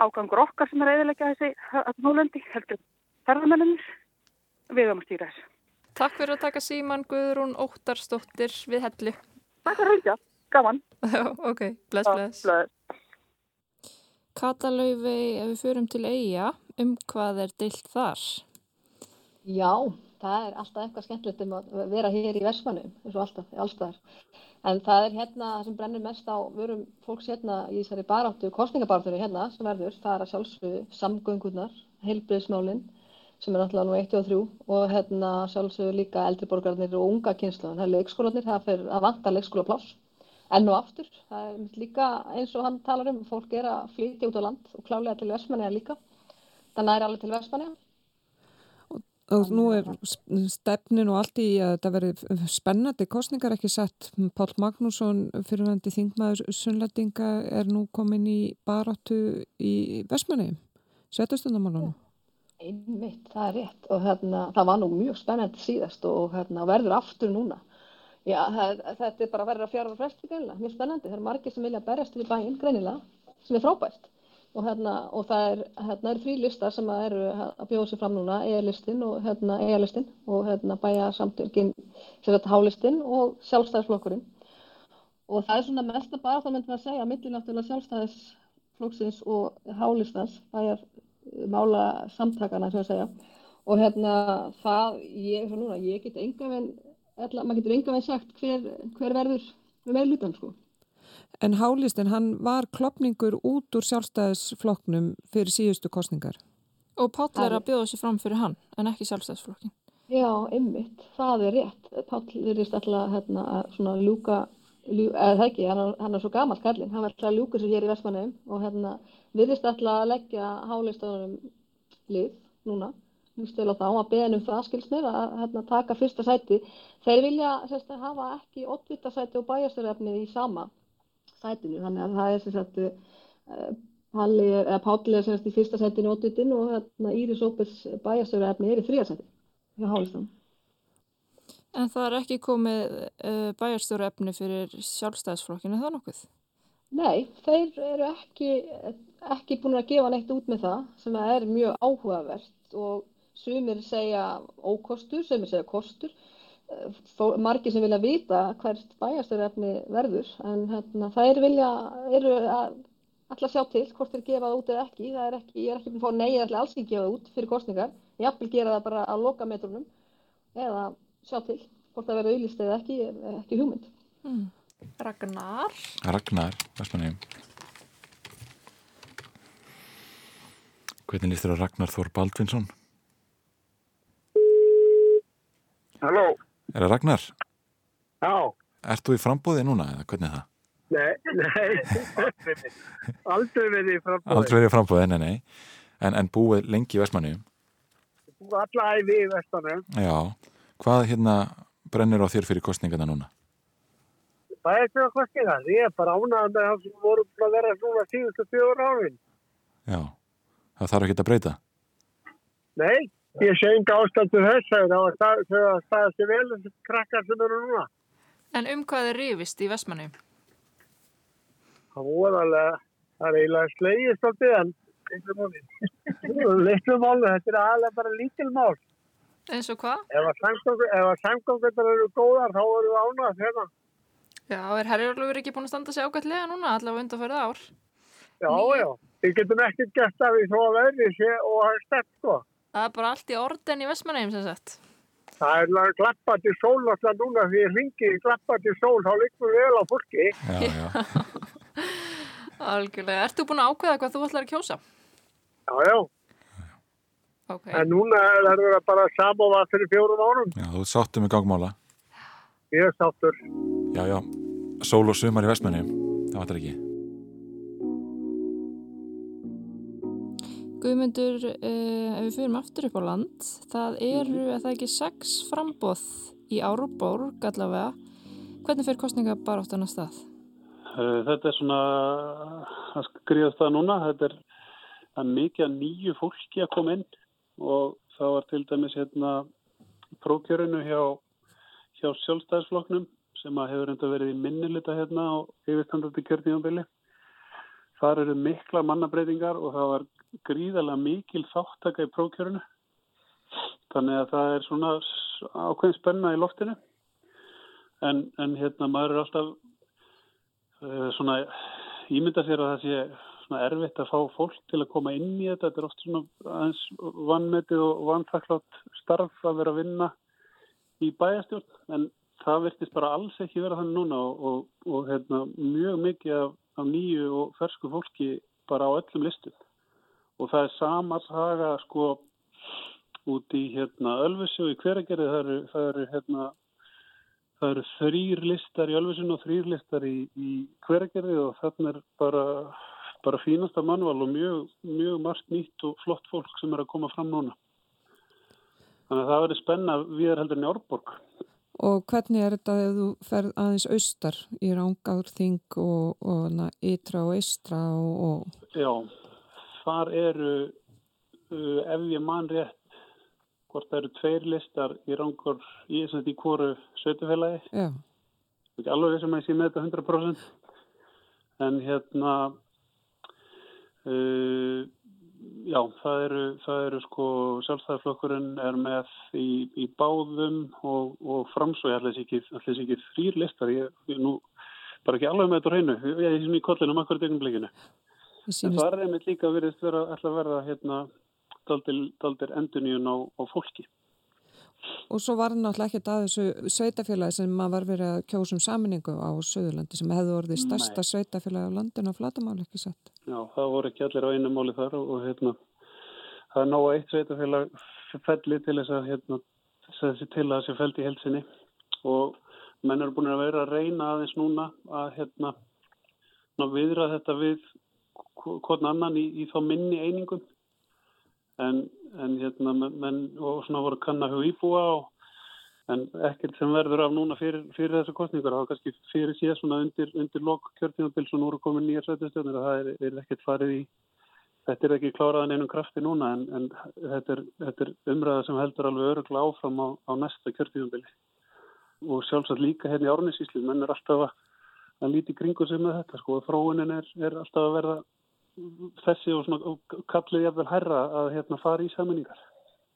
ágangur okkar sem er eðilegja þessi núlendi, heldur ferðamennir, við höfum að stýra þessu. Takk fyrir að taka síman Guðrún Óttarsdóttir við helli. Takk fyrir að hölja, gaman. ok, bless, bless. bless. Katalauði, ef við förum til eiga, um hvað er deilt þar? Já, það er alltaf eitthvað skemmtilegt um að vera hér í Vestmannum, eins og alltaf, allstaðar. En það er hérna sem brennur mest á vörum fólks hérna í þessari baráttu, kostningabaráttunni hérna sem verður, það er að sjálfsögðu samgöngunar, heilbriðsmálinn sem er alltaf nú 1 og 3 og hérna sjálfsögðu líka eldriborgarnir og unga kynslu. Það er leikskólanir, það fyrir að vanta leikskólapláss. Enn og aftur, það er líka eins og hann talar um, fólk er að flytja út á land og klálega til Vestmanniða líka. Þannig er alveg til Vestmanniða Og nú er stefnin og allt í að þetta verði spennandi kostningar ekki sett. Pál Magnússon, fyrirvændi þingmaður Sunnlætinga, er nú komin í baráttu í Vestmanni, svetastundamálanum. Einmitt, það er rétt og hérna, það var nú mjög spennandi síðast og hérna, verður aftur núna. Já, það, þetta er bara verður að fjara á fresti greinilega, mjög spennandi. Það er margir sem vilja berjast við bæinn greinilega, sem er frábært. Og, hérna, og það er, hérna, er þrý listar sem eru að bjóða sér fram núna. EA-listin og hérna, EA-listin og hérna, bæja samtökin H-listin og sjálfstæðisflokkurinn. Og það er svona mest að bara þá myndum við að segja millir náttúrulega sjálfstæðisflokksins og H-listans bæjar eh, mála samtakana sem ég segja. Og hérna það ég, núna, ég get enga veginn maður getur enga veginn sagt hver, hver verður með meðlutan sko En Hálistinn, hann var klopningur út úr sjálfstæðisflokknum fyrir síðustu kostningar. Og Páll er að bjóða sér fram fyrir hann, en ekki sjálfstæðisflokkin. Já, ymmit, það er rétt. Páll virðist alltaf hérna, svona ljúka, ljú, eða það ekki, hann er, hann er svo gammal kallinn, hann verður alltaf ljúka sér hér í Vestmannheim og hérna virðist alltaf að leggja Hálistanum lið núna stölu á það, að beðin um það skilst mér að hérna, taka fyrsta sæti. Þeir vilja sérst, hafa ekki oddvita sæti og bæjastörefni í sama sætinu, þannig að það er sérst, Palli, eða Páli er sérst í fyrsta sætinu oddvitin og hérna, Íris Ópes bæjastörefni er í þrjasæti hjá Hálistam. En það er ekki komið uh, bæjarstjóraefni fyrir sjálfstæðisflokkinu, það nokkuð? Nei, þeir eru ekki, ekki búin að gefa neitt út með það sem er mjög áhugavert og sumir segja ókostur, sumir segja kostur. Fó, margir sem vilja vita hvert bæjarstjóraefni verður en hérna, er vilja, eru að alltaf sjá til hvort þeir gefa það út eða ekki. Það er ekki, ég er ekki búin að fá nei eða alls ekki gefa það út fyrir kostningar. Ég vil gera það bara að loka metrunum eða sjá til hvort það verður auðlist eða ekki, ekki hugmynd. Mm. Ragnar. Ragnar, Vestmanni. Hvernig líst þér að Ragnar Þór Baldvinsson? Halló. Er það Ragnar? Já. Ert þú í frambóði núna eða hvernig er það? Nei, nei, aldrei verið í frambóði. Aldrei verið í frambóði, nei, nei. En, en búið lengi í Vestmanni? Alla æfi í Vestmanni. Já. Hvað hérna brennir á þér fyrir kostningana núna? Það er ekki að kostninga. Ég er bara ánað með það sem voru að vera svona síðustu fjögur árin. Já. Það þarf ekki að breyta? Nei, ég sé enga ástændu þess að það staðast í vel þessi krakkar sem eru núna. En um hvað er rifist í Vestmanni? Það voru alveg, það er eiginlega slegist á en litlu málu, þetta er alveg bara lítil mál. Eins og hvað? Ef að samgöngunar eru góðar þá eru við ánað hérna. Já, er Herjólfur ekki búin að standa sig ágætlega núna allavega undanfærið ár? Já, Ný... já, við getum ekkert gert af því svo að verði og það er stert sko. Það er bara allt í orden í Vestmanneim sem sagt. Það er klappað til sól alltaf núna því ég ringi klappað til sól, þá liggur við vel á fólki. Já, já. Algjörlega. Ertu búin að ákveða hvað þú ætlar að kjósa? Já, já. Okay. En núna er það bara samofað fyrir fjórum árum. Já, þú sáttu með gangmála. Ég er sáttur. Já, já. Sól og sumar í vestmenni. Það vantar ekki. Guðmundur, eh, ef við fyrir aftur upp á land, það eru, mm. það ekki, sex frambóð í Áruborg allavega. Hvernig fyrir kostninga bara átt annað stað? Þetta er svona að skriðast það núna. Þetta er að mikið að nýju fólki að koma inn og það var til dæmis hérna prókjörinu hjá, hjá sjálfstæðisfloknum sem að hefur enda verið í minnilita hérna á yfirstandandi kjörníðanbili. Þar eru mikla mannabreitingar og það var gríðarlega mikil þáttaka í prókjörinu. Þannig að það er svona ákveðin spenna í loftinu. En, en hérna maður er alltaf uh, svona ímynda sér að það sé svona erfitt að fá fólk til að koma inn í þetta. Þetta er oft svona aðeins vannmetið og vannfaklátt starf að vera að vinna í bæjastjórn. En það virtist bara alls ekki vera þannig núna og, og, og hérna, mjög mikið af, af nýju og fersku fólki bara á öllum listum. Og það er sama saga sko út í hérna Ölfusjó í hveragerði. Það eru, það eru hérna Það eru þrýr listar í Ölfusinu og þrýr listar í, í hveragerði og þarna er bara, bara fínasta manual og mjög, mjög margt nýtt og flott fólk sem er að koma fram núna. Þannig að það verður spenna við er heldur en í Árborg. Og hvernig er þetta þegar þú ferð aðeins austar í Rángáðurþing og, og na, Ytra og Eistra og, og... Já, þar eru, uh, ef ég man rétt, hvort það eru tveir listar í rangur í þess að í kóru sveitufélagi. Já. Ekki alveg sem að ég sé með þetta 100%. En hérna, uh, já, það eru, það eru sko, sjálfstæðarflokkurinn er með í, í báðum og, og framsói allir ekki þrýr listar. Ég nú bara ekki alveg með þetta reynu. Ég er í kollinum akkur í degnum En það er einmitt líka verið að verða hérna daldir, daldir enduníun á, á fólki. Og svo var það náttúrulega ekkert að þessu sveitafélagi sem maður var verið að kjósum saminningu á Suðurlandi sem hefði orðið stærsta Nei. sveitafélagi á landinu á flatamáli ekki sett. Já, það voru ekki allir á einu máli þar og, og hérna, það er ná að eitt sveitafélag felli til þess að hérna, þessi til að þessi feldi í helsinni og menn eru búin að vera að reyna aðeins núna að hérna, viðra þetta við hvern annan í, í þá minni einingum. En, en hérna menn og svona voru kannahug íbúa og en ekkert sem verður af núna fyrir, fyrir þessu kostningar, þá kannski fyrir síðan svona undir, undir lok kjörtímabil svo nú eru komin nýja sveitarstjórnir og það er, er ekkert farið í þetta er ekki kláraðan einum krafti núna en, en þetta, er, þetta er umræða sem heldur alveg öruglega áfram á, á næsta kjörtímabili. Og sjálfsagt líka hérna í árnisíslu menn er alltaf að, að líti kringu sig með þetta sko og fróunin er, er alltaf að verða þessi og, svona, og kallið jafnvel herra að hérna fara í saminningar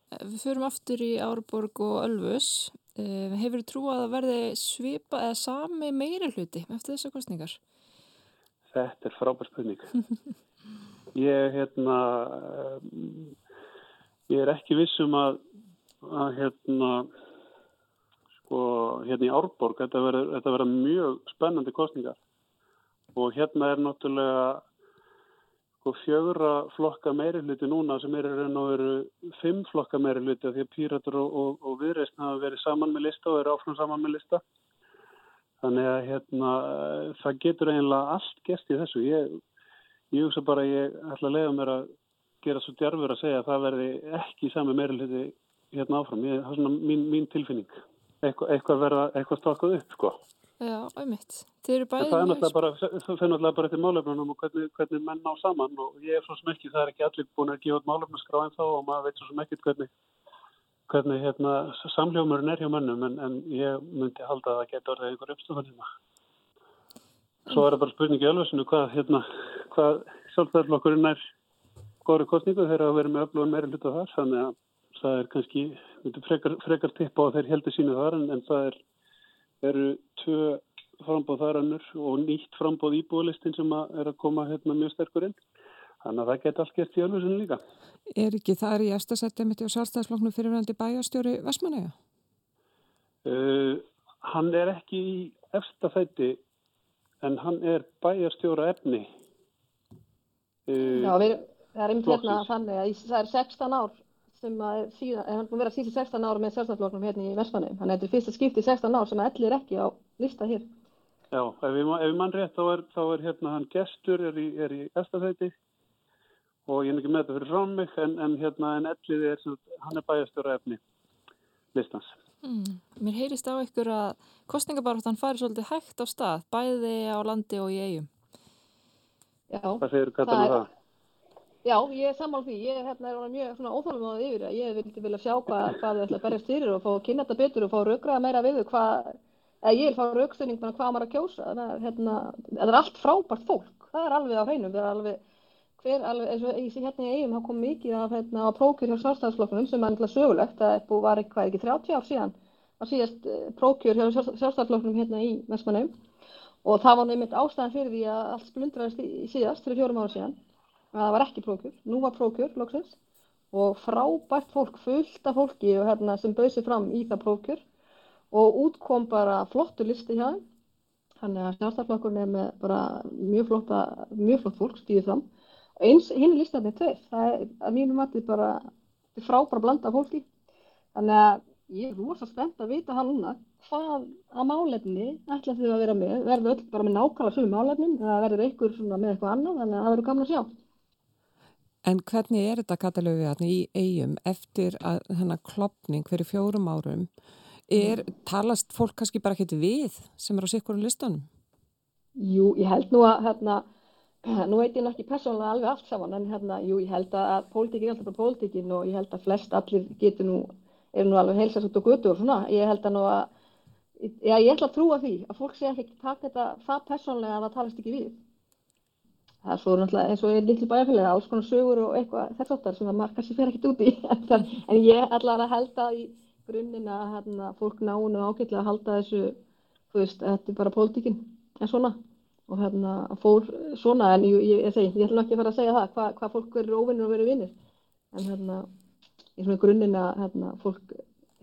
Við förum aftur í Árborg og Ölfus. Eh, hefur þú trú að það verði svipa eða sami meiri hluti eftir þessar kostningar? Þetta er frábær spurning. Ég, hérna, ég er ekki vissum að, að hérna, sko, hérna í Árborg, þetta verða mjög spennandi kostningar og hérna er náttúrulega sko fjögra flokka meiri hluti núna sem er raun og veru fimm flokka meiri hluti því að Píratur og, og, og Viðreysn hafa verið saman með lista og eru áfram saman með lista. Þannig að hérna það getur eiginlega allt gert í þessu. Ég, ég hugsa bara ég ætla að leiða mér að gera svo djarfur að segja að það verði ekki sami meiri hluti hérna áfram, ég, það er svona mín, mín tilfinning Eitthva, eitthvað verða, eitthvað stakkuð upp sko. Já, auðvitt. Þeir eru bæðið það er náttúrulega bara, bara eftir málefnunum og hvernig, hvernig menn ná saman. Og ég er svo sem ekki, það er ekki allir búin að gefa málefnaskrá en þá og maður veit svo sem ekki hvernig, hvernig hérna, samljómurinn er hjá mennum en, en ég myndi halda að það geta orðið einhver uppstofan hérna. Svo er það bara spurningi alveg hvað, hérna, hvað sjálfstæðarflokkurinn er góður kostningu þegar að vera með öflugun meira hluta þar. Þannig að það er kannski frekar, frekar tippa á þeir heldur sínu þar en, en það er eru tvö frambóð þar annur og nýtt frambóð íbúðlistin sem að er að koma hérna mjög sterkur inn. Þannig að það geta allt gert í alveg líka. Er ekki það í eftirsættið mitt á sjálfstæðisflokknu fyrirvændi bæjastjóri Vestmanæja? Uh, hann er ekki í eftirsætti en hann er bæjastjóra efni. Uh, Já, við, það er einmitt hérna þannig að það er 16 ár sem að síðan, er hann búin að vera síðan 16 ára með sjálfstæðarfloknum hérna í Vestmannum þannig að þetta er fyrsta skipti í 16 ár sem að ellir ekki á lista hér. Já, ef við, ef við mann rétt þá er, þá er hérna hann gestur er í, er í Estafæti og ég er ekki með þetta fyrir frá mig en, en hérna en ellið er hann er bæjastur af efni listans. Mm, Mér heyrist á ykkur að kostningabaráttan fari svolítið hægt á stað bæði á landi og í eigum Já, Hvað segir Katalin um það? Já, ég er sammál því. Ég hérna, er mjög óþálum á það yfir að ég vildi vilja sjá hvað, hvað þau ætla að berjast fyrir og fá að kynna þetta betur og fá raugraða meira við þau hvað, eða ég vil fá raugstöning með hvað maður að kjósa. Þannig að hérna, það er allt frábært fólk. Það er alveg á hreinum. Það er alveg, hver, alveg, eins og ég sé hérna í eigum, þá kom mikið af hérna á prókjur hjá sjálfstæðarflokkunum sem er náttúrulega sögulegt. Það var eitthvað ekki 30 ár síðan að síðast prókjur hjá sjálfstæðarflokkunum hérna í Vestmannum og það var nefnitt ástæðan fyrir því að allt splundraðist síðast fyrir fjórum ára síðan að það var ekki prókjur, nú var prókjur loksins. Og frábært fólk fullt af fólki hérna, sem bauð sér fram í það prókjur og útkom bara flottur listi hjá þeim. Þannig að sjálfstæðarflokkurinn er með bara mjög, flotta, mjög flott fólk stýðið fram. Og eins hinn er listanir tveir. Það er að mínum að þetta er bara frábæra blanda fólki. Þannig að ég er rosa spennt að vita hann núna hvað að málefni ætla þau að vera með, verður öll bara með nákvæmlega sögum málefnin eða verður einhver með eitthvað annað? Þannig að það verður gaman að sjá En hvernig er þetta katalógið í eigum eftir að þennan klopning fyrir fjórum árum? Er, talast fólk kannski bara ekkert við sem er á sikkurum listanum? Jú, ég held nú að hérna, nú veit ég náttúrulega persónulega alveg allt saman en hérna, jú, ég held að pólitíkin er alltaf bara pólitíkin og ég held að flest allir getur nú, er nú alveg heilsast út og gutur og svona, ég held að nú að já, ég ætla að trúa því að fólk sé ekki taka þetta það persónulega að það talast ekki við það er svo náttúrulega eins og ég er litlu bæjarfélag alls konar sögur og eitthvað þess aftar sem að maður kannski fer ekkert út í. En ég ætla að halda í grunninn að hérna, fólk nánu ágætlega að halda þessu þú veist, þetta er bara pólitíkinn en svona. Og hérna fór svona en ég, ég, ég, segi, ég ætla ekki að fara að segja það hvað hva fólk verður óvinnur og verður vinnir en hérna í svona grunninn að hérna, fólk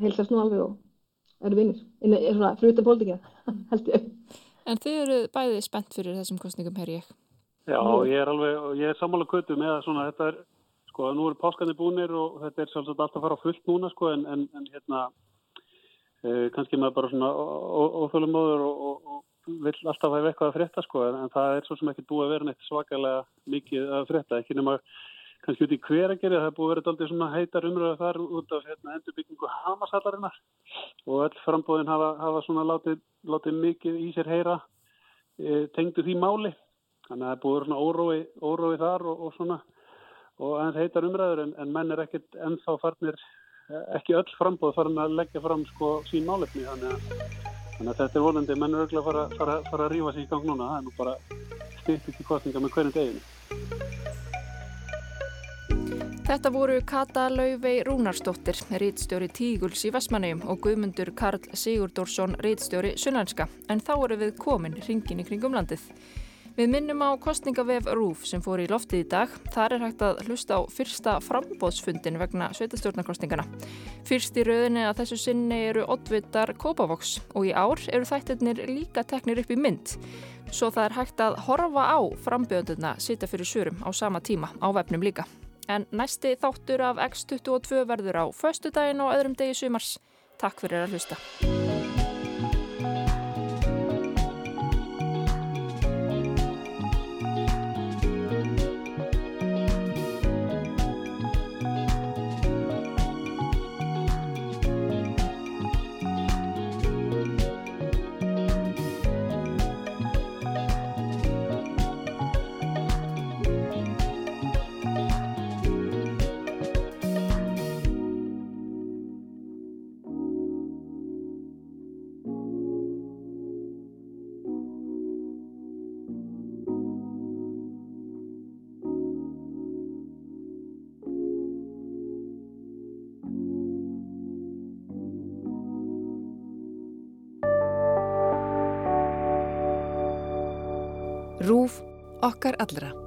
heilsast nú alveg og eru vinnir en svona fruta pólitíkina held ég. En þið eru bæðið spennt fyrir þessum kostningum, her ég Já, ég er alveg, ég er sammála kvötu með að svona, þetta er, sko, nú eru páskandi búinir og þetta er sjálfsagt alltaf að fara fullt núna, sko, en, en, en hérna, e, kannski maður bara svona óþölum móður og, og, og vill alltaf hafa eitthvað að frétta, sko, en, en það er svo sem ekki búið að vera neitt svakalega mikið að frétta, ekki nema kannski út í hver að gera, það er búið að vera aldrei svona heitar umröða þar út af hérna, endurbyggingu Hamasallarinnar og öll frambóðin hafa, hafa svona látið, látið mikið í sér heyra e, tengdu því máli þannig að það er búið svona órói, órói þar og, og svona og aðeins heitar umræður en, en menn er ekkert ennþá farnir ekki öll frambóð farin að leggja fram sko sín málefni þannig að, þannig að þetta er volandi menn er auðvitað að fara, fara, fara að rífa sér í gang núna það er nú bara styrkt ekki kostninga með hverjum deginu Þetta voru Kata Lauvei Rúnarsdóttir, rítstjóri Tíguls í Vestmannegjum og Guðmundur Karl Sigurdórsson, rítstjóri Sunnanska, en þá eru við komin ringin í kringum landið. Við minnum á kostningavef RÚF sem fór í loftið í dag. Þar er hægt að hlusta á fyrsta frambóðsfundin vegna sveitastjórnarkostningana. Fyrst í rauðinni að þessu sinni eru oddvitar Kópavoks og í ár eru þættirnir líka teknir upp í mynd. Svo það er hægt að horfa á frambjönduna sita fyrir surum á sama tíma á vefnum líka. En næsti þáttur af X22 verður á förstu daginn og öðrum degi sumars. Takk fyrir að hlusta. Rúf okkar allra.